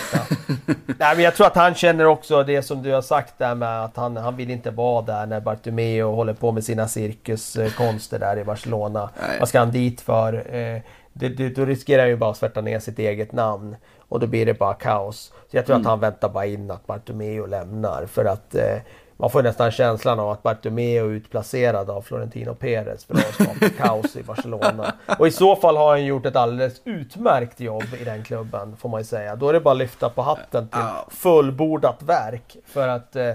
Nej, men jag tror att han känner också det som du har sagt där med att han, han vill inte vara där när Bartomeu håller på med sina cirkuskonster där i Barcelona. Nej. Vad ska han dit för? Eh, det, det, då riskerar han ju bara att svärta ner sitt eget namn. Och då blir det bara kaos. Så jag tror att han väntar bara in att Bartomeu lämnar. För att eh, man får nästan känslan av att Bartomeu är utplacerad av Florentino Perez för att skapa kaos i Barcelona. Och i så fall har han gjort ett alldeles utmärkt jobb i den klubben får man ju säga. Då är det bara att lyfta på hatten till fullbordat verk. För att eh,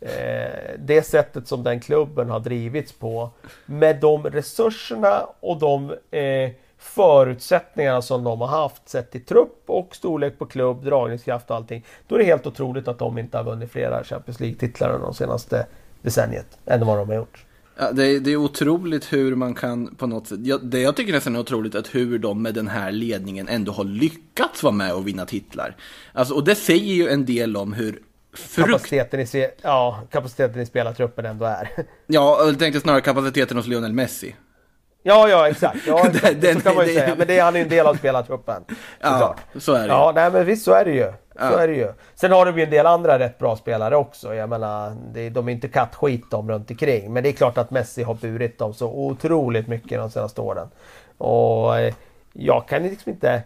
eh, det sättet som den klubben har drivits på med de resurserna och de eh, förutsättningarna som de har haft sett till trupp och storlek på klubb, dragningskraft och allting. Då är det helt otroligt att de inte har vunnit flera Champions League-titlar de senaste decenniet än vad de har gjort. Ja, det, är, det är otroligt hur man kan på något sätt, jag, det jag tycker nästan är otroligt att hur de med den här ledningen ändå har lyckats vara med och vinna titlar. Alltså, och det säger ju en del om hur frukt... Kapaciteten i, ja, kapaciteten i spelartruppen ändå är. Ja, jag tänkte snarare kapaciteten hos Lionel Messi. Ja, ja exakt. Ja, exakt. Den- så kan man ju det- säga. Men det är, han är ju en del av spelartruppen. Ja, så är det. Ja, nej men visst så är det ju. Så Ja. är det ju. Sen har de ju en del andra rätt bra spelare också. Jag menar, det, de är inte kattskit de runt omkring. Men det är klart att Messi har burit dem så otroligt mycket de senaste åren. Och eh, jag kan liksom inte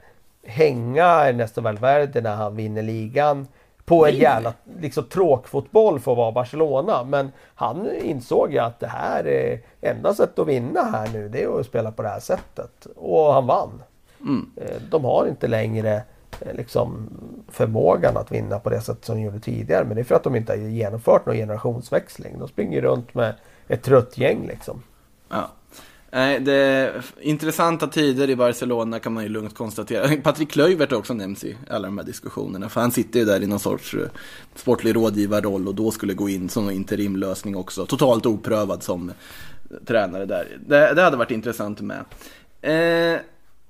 hänga Ernesto Valverde när han vinner ligan på en jävla liksom, tråkfotboll för att vara Barcelona. Men han insåg ju att det här är enda sättet att vinna här nu, det är att spela på det här sättet. Och han vann. Eh, De har inte längre eh, liksom, förmågan att vinna på det sätt som de gjorde tidigare. Men det är för att de inte har genomfört någon generationsväxling. De springer runt med ett trött gäng liksom. Ja. Nej, det är intressanta tider i Barcelona kan man ju lugnt konstatera. Patrik Kluivert har också nämnts i alla de här diskussionerna. För han sitter ju där i någon sorts eh, sportlig rådgivarroll och då skulle gå in som en interimlösning också. Totalt oprövad som tränare där. Det, det hade varit intressant med. Eh,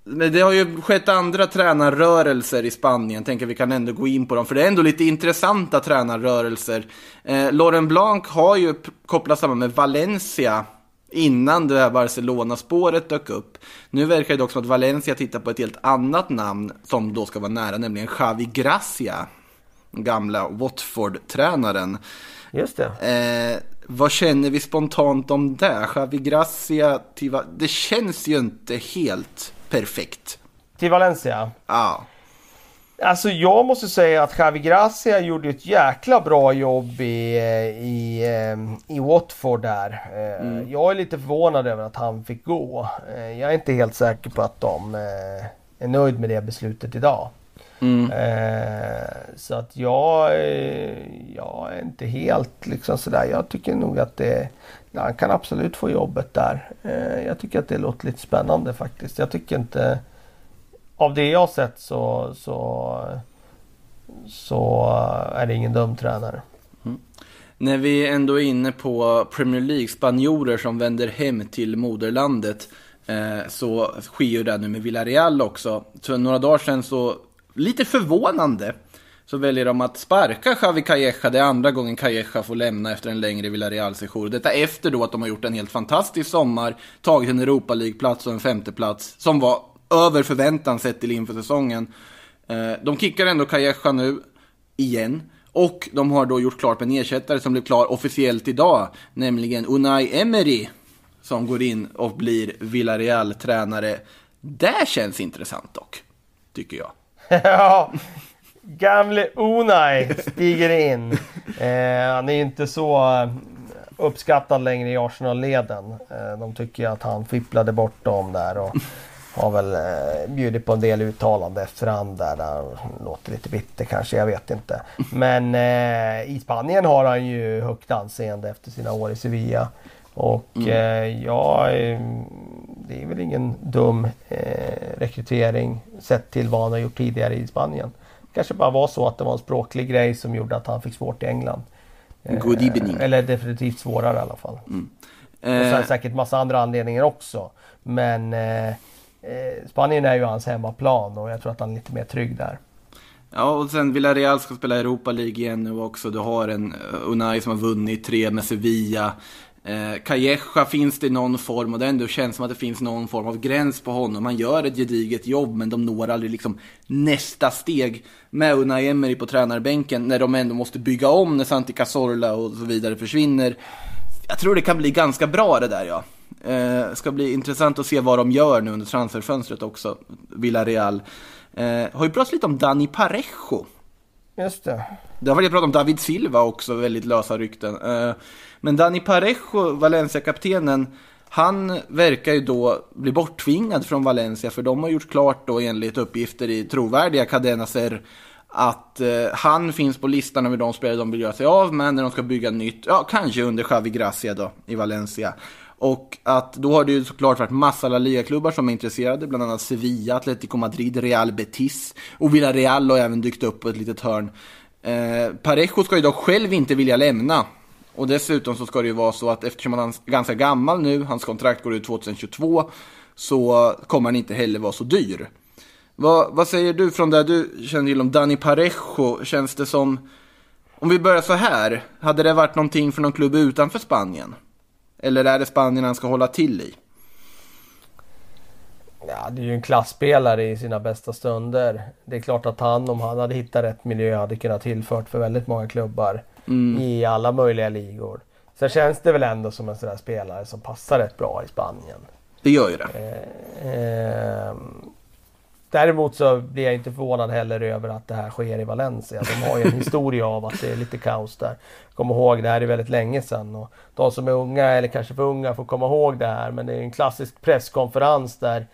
men det har ju skett andra tränarrörelser i Spanien, tänker vi kan ändå gå in på dem, för det är ändå lite intressanta tränarrörelser. Eh, Laurent Blanc har ju kopplat kopplats samman med Valencia innan det här Barcelona-spåret dök upp. Nu verkar det dock som att Valencia tittar på ett helt annat namn som då ska vara nära, nämligen Xavi Gracia, gamla Watford-tränaren. Just det. Eh, vad känner vi spontant om det? Xavi Gracia, till, det känns ju inte helt perfekt. Till Valencia. Ja, Alltså jag måste säga att Javi Gracia gjorde ett jäkla bra jobb i, eh, i, eh, i Watford där. Eh, Jag är lite förvånad över att han fick gå. Eh, Jag är inte helt säker på att de är nöjd med det beslutet idag. Mm. Så att jag, jag är inte helt liksom sådär. Jag tycker nog att det, han kan absolut få jobbet där. Jag tycker att det låter lite spännande faktiskt. Jag tycker inte, av det jag har sett så, så, så är det ingen dum tränare. Mm. När vi ändå är inne på Premier League, spanjorer som vänder hem till moderlandet, eh, så sker ju det nu med Villarreal också. Så några dagar sedan så, lite förvånande, så väljer de att sparka Javi Calleja. Det är andra gången Calleja får lämna efter en längre Villarreal-session. Detta efter då att de har gjort en helt fantastisk sommar, tagit en Europa League-plats och en femteplats, som var över förväntan sett till inför säsongen. Eh, de kickar ändå Calleja nu, igen. Och de har då gjort klart med en ersättare som blev klar officiellt idag, nämligen Unai Emery, som går in och blir Villarreal-tränare. Det känns intressant dock, tycker jag. Ja, gamle Unai stiger in. Eh, han är ju inte så eh, uppskattad längre i Arsenal-leden. Eh, de tycker ju att han fipplade bort dem där och har väl eh, bjudit på en del uttalande efterhand där. där låter lite bitter kanske, jag vet inte. Men eh, i Spanien har han ju högt anseende efter sina år i Sevilla. Och eh, ja, eh, det är väl ingen dum eh, rekrytering sett till vad han har gjort tidigare i Spanien. kanske bara var så att det var en språklig grej som gjorde att han fick svårt i England. Eh, Good evening. Eller definitivt svårare i alla fall. Och sen Eh, säkert massa andra anledningar också. Men Eh, Spanien är ju hans hemmaplan och jag tror att han är lite mer trygg där. Ja, och sen Villarreal ska spela Europa League igen nu också. Du har en eh, Unai som har vunnit tre med Sevilla. Eh, Calleja finns det i någon form och det ändå känns som att det finns någon form av gräns på honom. Han gör ett gediget jobb men de når aldrig liksom nästa steg med Unai Emery på tränarbänken när de ändå måste bygga om när Santi Cazorla och så vidare försvinner. Jag tror det kan bli ganska bra det där ja. Eh, ska bli intressant att se vad de gör nu under transferfönstret också, Villarreal. Eh, har ju pratat lite om Dani Parejo. Just det. Det har varit pratat om David Silva också, väldigt lösa rykten. Eh, Men Dani Parejo, Valencia-kaptenen, han verkar ju då bli borttvingad från Valencia, för de har gjort klart då enligt uppgifter i trovärdiga Cadena Ser att eh, han finns på listan över de spelare de vill göra sig av med när de ska bygga nytt, ja kanske under Javi Gracia då i Valencia. Och att då har det ju såklart varit massa La Liga-klubbar som är intresserade, bland annat Sevilla, Atletico Madrid, Real Betis och Villarreal har även dykt upp på ett litet hörn. Eh, Parejo ska ju dock själv inte vilja lämna. Och dessutom så ska det ju vara så att eftersom han är ganska gammal nu, hans kontrakt går ut 2022, så kommer han inte heller vara så dyr. Vad, vad säger du från det du känner till om Dani Parejo? Känns det som, om vi börjar så här, hade det varit någonting för någon klubb utanför Spanien? Eller är det Spanien han ska hålla till i? Ja, det är ju en klassspelare i sina bästa stunder. Det är klart att han, om han hade hittat rätt miljö, hade kunnat tillfört för väldigt många klubbar i alla möjliga ligor. Sen känns det väl ändå som en sån där spelare som passar rätt bra i Spanien. Det gör ju det. Ehm, däremot så blir jag inte förvånad heller över att det här sker i Valencia. De har ju en historia av att det är lite kaos där. Kom ihåg, det här är väldigt länge sedan. Och de som är unga, eller kanske för unga, får komma ihåg det här. Men det är en klassisk presskonferens där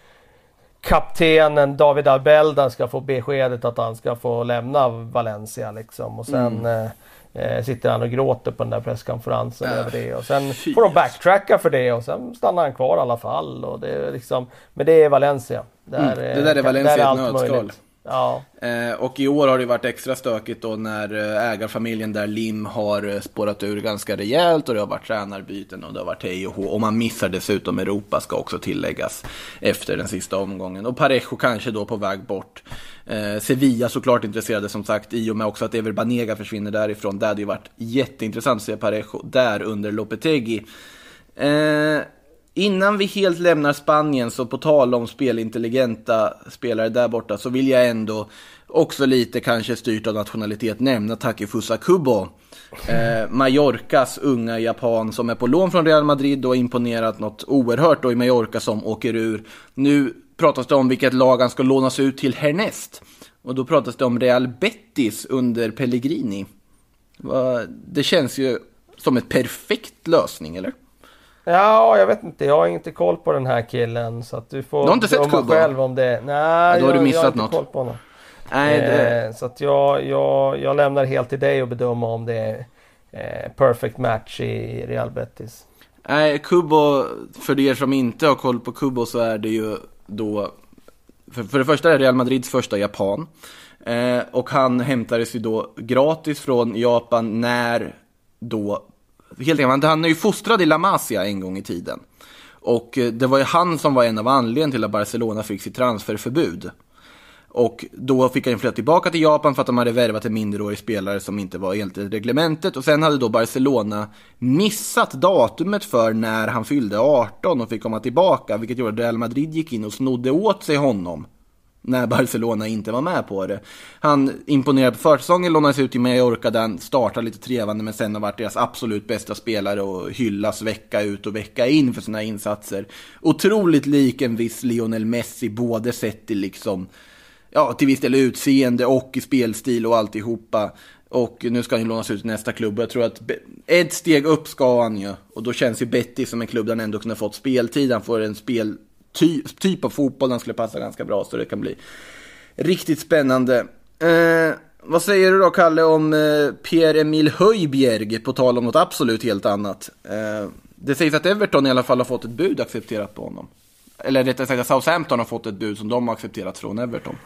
kaptenen David Albelda ska få beskedet att han ska få lämna Valencia liksom. Och sen eh, eh, sitter han och gråter på den där presskonferensen över det. Och sen får de backtracka för det och sen stannar han kvar i alla fall. Och det är liksom, men det är Valencia. Där, Mm, det där är Valencia i ett nötskal. Ja. Eh, och i år har det varit extra stökigt då när eh, ägarfamiljen där Lim har eh, spårat ur ganska rejält och det har varit tränarbyten och det har varit hej och hå. Och man missar dessutom Europa ska också tilläggas efter den sista omgången. Och Parejo kanske då på väg bort. Eh, Sevilla såklart intresserade som sagt i och med också att Ever Banega försvinner därifrån. Det hade ju varit jätteintressant att se Parejo där under Lopetegui. Eh, Innan vi helt lämnar Spanien, så på tal om spelintelligenta spelare där borta, så vill jag ändå också lite kanske styrt av nationalitet nämna Takifusa Kubo. Eh, Mallorcas unga japan som är på lån från Real Madrid och har imponerat något oerhört då i Mallorca som åker ur. Nu pratas det om vilket lag han ska lånas ut till härnäst. Och då pratas det om Real Betis under Pellegrini. Det känns ju som ett perfekt lösning, eller? Ja, jag vet inte. Jag har inte koll på den här killen. Så att du får Du har inte sett Kubo? själv om det. Nej, Ja, då har du jag, missat jag har inte något. koll på honom. Nej, det, Eh, så att jag, jag, jag lämnar helt till dig att bedöma om det är eh, perfect match i Real Betis. Nej, Kubo, för er som inte har koll på Kubo så är det ju då, för, för det första är det Real Madrids första japan. Eh, och han hämtades ju då gratis från Japan när då, helt enkelt, han är ju fostrad i La Masia en gång i tiden. Och eh, det var ju han som var en av anledningarna till att Barcelona fick sitt transferförbud. Och då fick han flytta tillbaka till Japan för att de hade värvat en minderårig spelare som inte var enligt reglementet. Och sen hade då Barcelona missat datumet för när han fyllde 18 och fick komma tillbaka. Vilket gjorde att Real Madrid gick in och snodde åt sig honom. När Barcelona inte var med på det. Han imponerade på försäsongen, lånades ut till Mallorca där han startade lite trevande men sen har varit deras absolut bästa spelare och hyllas vecka ut och vecka in för sina insatser. Otroligt lik en viss Lionel Messi, både sett till liksom ja, till viss del utseende och i spelstil och alltihopa. Och nu ska han ju lånas ut till nästa klubb. och Jag tror att ett steg upp ska han ju. Och då känns ju Betty som en klubb där han ändå kunde fått speltid. Han får en spel speltyp typ av fotboll, den skulle passa ganska bra. Så det kan bli riktigt spännande. Eh, vad säger du då, Kalle, om eh, Pierre-Emil Höjbjerg, på tal om något absolut helt annat? Eh, det sägs att Everton i alla fall har fått ett bud accepterat på honom. Eller rättare sagt Southampton har fått ett bud som de har accepterat från Everton.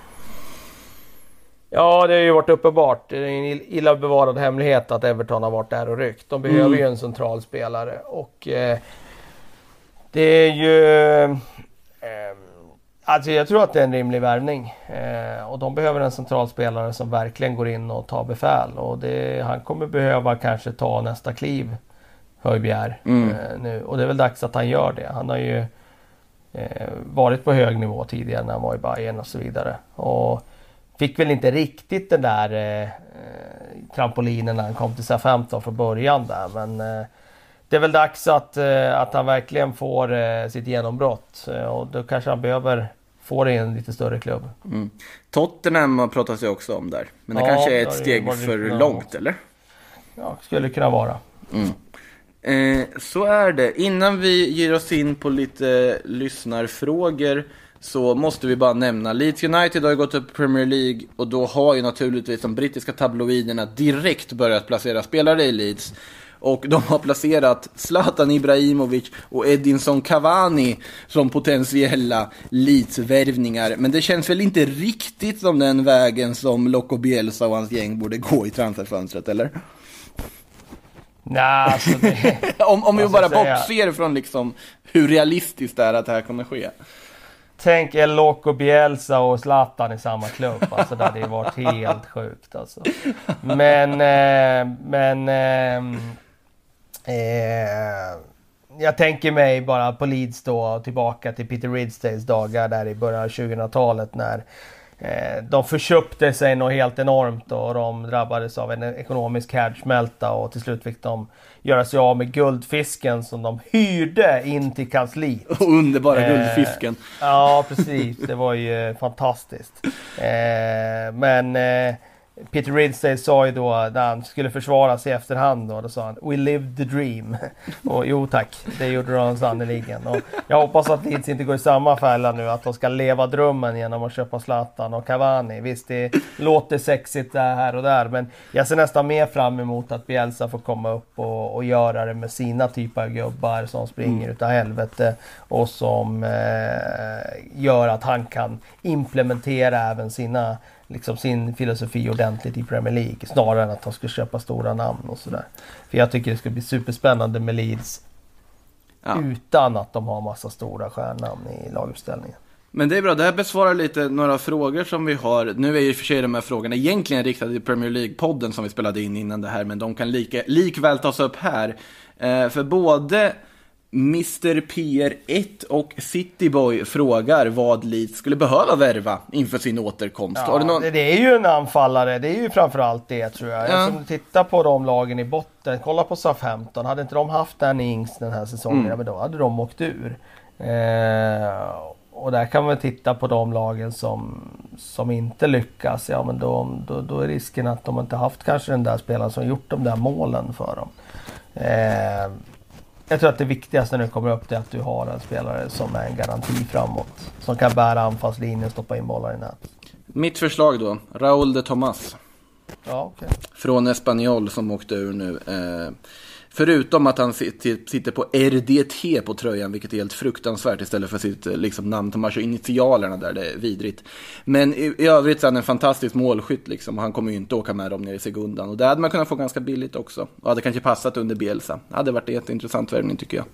Ja, det har ju varit uppenbart. Det är en ill- illa bevarad hemlighet att Everton har varit där och ryckt. De behöver ju en central spelare och eh, det är ju... Eh, alltså jag tror att det är en rimlig värvning. Eh, och de behöver en central spelare som verkligen går in och tar befäl. Och det, han kommer behöva kanske ta nästa kliv, Höjbjer, Mm. eh, nu. Och det är väl dags att han gör det. Han har ju eh, varit på hög nivå tidigare när han var i Bayern och så vidare. Och fick väl inte riktigt den där eh, eh, trampolinen när han kom till SA-15 från början där. Men eh, det är väl dags att, eh, att han verkligen får eh, sitt genombrott. Eh, och då kanske han behöver få det i en lite större klubb. Mm. Tottenham pratas ju också om där. Men det Ja, kanske är ett steg för långt, eller? Ja, skulle kunna vara. Eh, så är det. Innan vi ger oss in på lite lyssnarfrågor så måste vi bara nämna Leeds United har ju gått upp i Premier League och då har ju naturligtvis de brittiska tabloiderna direkt börjat placera spelare i Leeds. Och de har placerat Zlatan Ibrahimovic och Edinson Cavani som potentiella Leeds-värvningar. Men det känns väl inte riktigt som den vägen som Loco Bielsa och hans gäng borde gå i transferfönstret, eller? Nej, alltså det... Om, om vi bara säga? bortser från liksom hur realistiskt det är att det här kommer ske. Tänk El Loco Bielsa och Zlatan i samma klubb. Alltså det hade ju varit helt sjukt alltså. Men, eh, men... Eh, eh, jag tänker mig bara på Leeds då tillbaka till Peter Ridsdales dagar där i början av 2000-talet när eh, de förköpte sig något helt enormt och de drabbades av en ekonomisk härdsmälta och till slut fick de göra sig av med guldfisken som de hyrde in till kansliet. Underbara Eh, guldfisken. Ja, precis. Det var ju fantastiskt. Eh, men eh, Peter Ridsdale sa ju då när han skulle försvara sig i efterhand då, då sa han We lived the dream. Och jo tack, det gjorde de sannerligen. Och jag hoppas att Leeds inte går i samma fälla nu, att de ska leva drömmen genom att köpa Zlatan och Cavani. Visst, det låter sexigt där här och där, men jag ser nästan mer fram emot att Bielsa får komma upp och, och göra det med sina typer av gubbar som springer utav helvete och som eh, gör att han kan implementera även sina liksom sin filosofi ordentligt i Premier League snarare än att de ska köpa stora namn och sådär. För jag tycker det ska bli superspännande med Leeds Ja. utan att de har massa stora stjärnnamn i laguppställningen. Men det är bra, det här besvarar lite några frågor som vi har. Nu är ju för sig de här frågorna egentligen riktade till Premier League-podden som vi spelade in innan det här, men de kan lika, likväl tas upp här. Eh, för både Mr PR1 och Cityboy frågar vad Leeds skulle behöva värva inför sin återkomst. har du någon... det, det är ju en anfallare, det är ju framförallt det tror jag. Ja. Om du tittar på de lagen i botten, kolla på Southampton. Hade inte de haft Danny Ings den här säsongen, Mm. ja, men då hade de åkt ur. Eh, och där kan man titta på de lagen som, som inte lyckas. Ja men då, då, då är risken att de inte haft kanske den där spelaren som gjort de där målen för dem. Eh, Jag tror att det viktigaste när du kommer upp är att du har en spelare som är en garanti framåt. Som kan bära anfallslinjen och stoppa in bollar i nät. Mitt förslag då, Raúl de Tomas. Ja, okej. Från Espanyol som åkte ur nu. Eh, förutom att han sit- sitter på RDT på tröjan, vilket är helt fruktansvärt istället för sitt liksom, namn. De har så initialerna där, det är vidrigt. Men i, i övrigt så är han en fantastisk målskytt liksom. Och han kommer ju inte åka med dem ner i segundan. Och det hade man kunnat få ganska billigt också. Och hade kanske passat under Bielsa. Det hade varit en jätteintressant värvning tycker jag.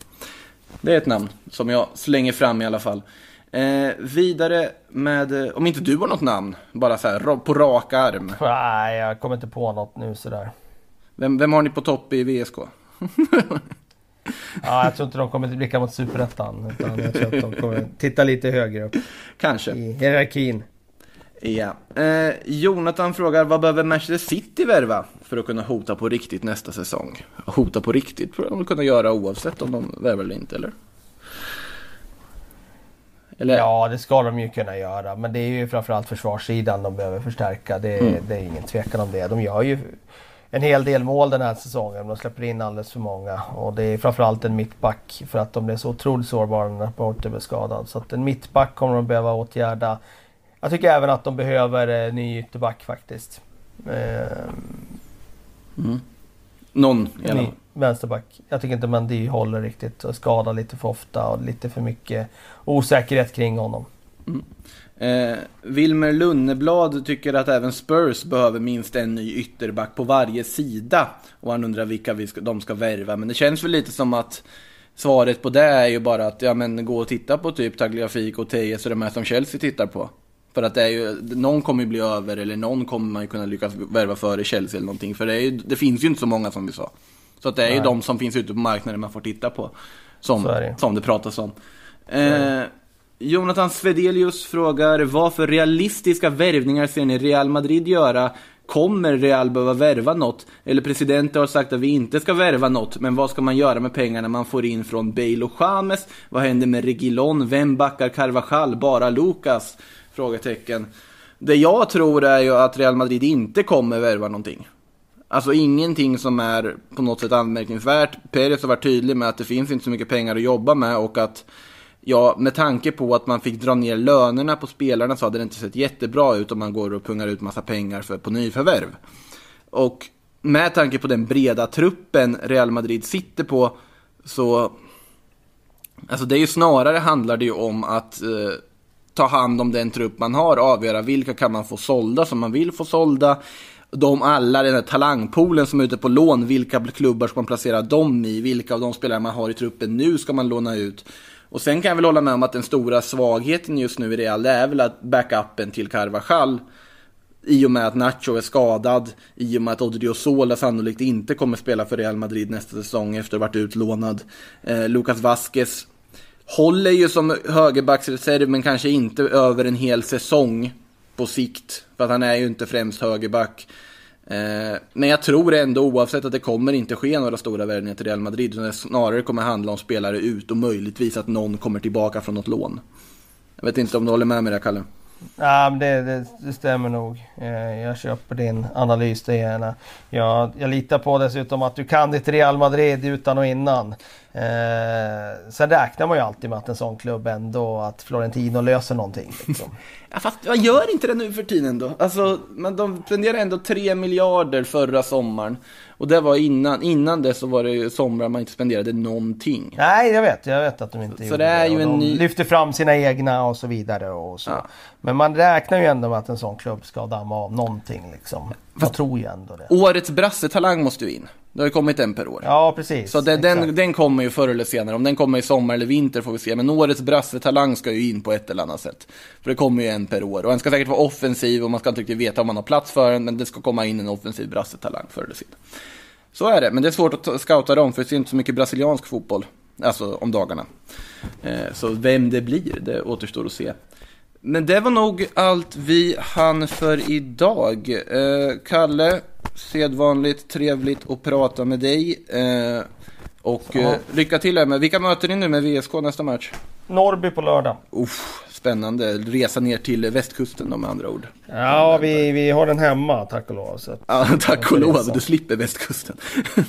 Det är ett namn som jag slänger fram i alla fall. Eh, vidare med, eh, om inte du har något namn, bara så här på rak arm. Nej, jag kommer inte på något nu sådär. Vem, vem har ni på topp i VSK? Ja, jag tror inte de kommer att blicka mot Superettan. Utan jag tror att de kommer titta lite högre upp Kanske. i hierarkin. Ja. Eh, Jonathan frågar, vad behöver Manchester City värva för att kunna hota på riktigt nästa säsong? Hota på riktigt tror jag de kunna göra oavsett om de värvar eller inte, eller? Eller? Ja, det ska de ju kunna göra. Men det är ju framförallt försvarssidan de behöver förstärka. Det, Mm. det är ingen tvekan om det. De gör ju en hel del mål den här säsongen. De släpper in alldeles för många. Och det är framförallt en mittback. För att de blev så otroligt sårbara när Porter blev skadad. Så att en mittback kommer de behöva åtgärda. Jag tycker även att de behöver eh, ny ytterback faktiskt. Eh, Någon i alla ny fall. vänsterback. Jag tycker inte Mendy håller riktigt. Och skadar lite för ofta och lite för mycket osäkerhet kring honom. Eh, Wilmer Lunneblad tycker att även Spurs behöver minst en ny ytterback på varje sida. Och han undrar vilka vi ska, de ska värva. Men det känns väl lite som att svaret på det är ju bara att ja, men gå och titta på typ Tagliafico och Tejes och de här som Chelsea tittar på. För att det är ju, någon kommer ju bli över eller någon kommer man ju kunna lyckas värva före Chelsea eller någonting. För det, ju, det finns ju inte så många som vi sa. Så att det är ju Nej. de som finns ute på marknaden man får titta på. Som, det. som det pratas om. Eh, Jonathan Svedelius frågar, vad för realistiska värvningar ser ni Real Madrid göra? Kommer Real behöva värva något? Eller presidenten har sagt att vi inte ska värva något, men vad ska man göra med pengarna man får in från Bale och James? Vad händer med Regilon? Vem backar Carvajal? Bara Lucas? Frågetecken. Det jag tror är ju att Real Madrid inte kommer värva någonting. Alltså ingenting som är på något sätt anmärkningsvärt. Perez har varit tydlig med att det finns inte så mycket pengar att jobba med och att Ja, med tanke på att man fick dra ner lönerna på spelarna så hade det inte sett jättebra ut om man går och pungar ut massa pengar för, på nyförvärv. Och med tanke på den breda truppen Real Madrid sitter på så... Alltså det är ju snarare handlar det ju om att eh, ta hand om den trupp man har, avgöra vilka kan man få sålda som man vill få sålda. De alla, den här talangpoolen som är ute på lån, vilka klubbar ska man placera dem i? Vilka av de spelare man har i truppen nu ska man låna ut? Och sen kan jag väl hålla med om att den stora svagheten just nu i Real, det är väl att backupen till Carvajal i och med att Nacho är skadad, i och med att Odriozola sannolikt inte kommer spela för Real Madrid nästa säsong efter att ha varit utlånad. Eh, Lucas Vasquez håller ju som högerbacksreserv men kanske inte över en hel säsong på sikt. För att han är ju inte främst högerback. Eh, men jag tror ändå oavsett att det kommer inte ske några stora värvningar till Real Madrid. Utan det snarare kommer handla om spelare ut och möjligtvis att någon kommer tillbaka från något lån. Jag vet inte om du håller med mig där Kalle? Ja, men det, det, det stämmer nog. Eh, jag köper din analys det gärna. Jag, jag litar på dessutom att du kan ditt Real Madrid utan och innan. Eh, sen räknar man ju alltid med att en sån klubb ändå, att Florentino löser någonting. Liksom. Ja, fast jag gör inte det nu för tiden då. Alltså, men de spenderade ändå 3 miljarder förra sommaren. Och det var innan, innan det så var det somrar man inte spenderade någonting. Nej, jag vet. Jag vet att de inte Så gjorde det är ju en de ny- lyfter fram sina egna och så vidare. Och så. Ja. Men man räknar ju ändå med att en sån klubb ska damma av någonting. Liksom. Jag tror ju ändå det. Årets brassetalang måste ju in. Det har ju kommit en per år. Ja, precis. Så det, den, den kommer ju förr eller senare. Om den kommer i sommar eller vinter får vi se. Men årets brassetalang ska ju in på ett eller annat sätt. För det kommer ju en per år. Och den ska säkert vara offensiv och man ska inte riktigt veta om man har plats för den. Men det ska komma in en offensiv brassetalang förr eller senare. Så är det. Men det är svårt att ta- scouta dem för det är inte så mycket brasiliansk fotboll. Alltså om dagarna. Eh, så vem det blir, det återstår att se. Men det var nog allt vi hann för idag. Eh, Kalle, sedvanligt trevligt att prata med dig. Eh, och Ja. lycka till här med, vilka möter ni nu med VSK nästa match? Norrby på lördag. Uff, Spännande. Resa ner till västkusten då med andra ord. Ja, vi, vi har den hemma tack och lov. Så Ja, tack och lov, du slipper västkusten.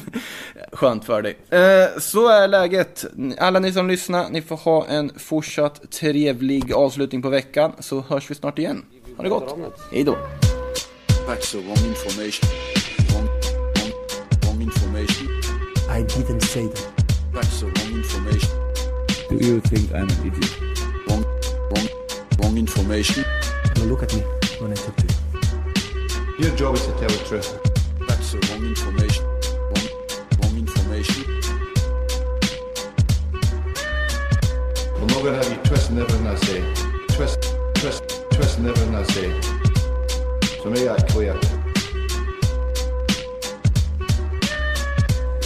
Skönt för dig. Eh, så är läget. Alla ni som lyssnar, ni får ha en fortsatt trevlig avslutning på veckan. Så hörs vi snart igen. Ha det gott. Hej då. Facts are wrong information. Wrong, wrong, wrong information. I didn't say that. Facts are wrong information. Do you think I'm an idiot? Wrong, wrong, wrong information. Now look at me when I talk to you. Your job is to tell the truth. That's are wrong information. Wrong, wrong information. I'm not going to have you twisting everything I say. Twist, twist, twisting everything I say. So make that clear.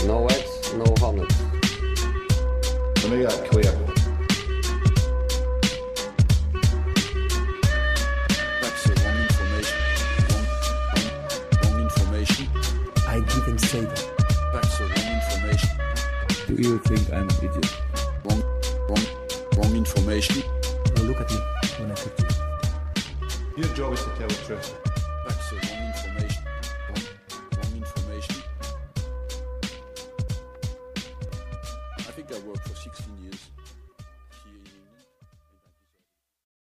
No eggs, no honey. So make that clear. I didn't. Facts are wrong information. Do you think I'm an idiot? Wrong, wrong, wrong information. Now look at me when I talk to you. Your job is to tell the truth.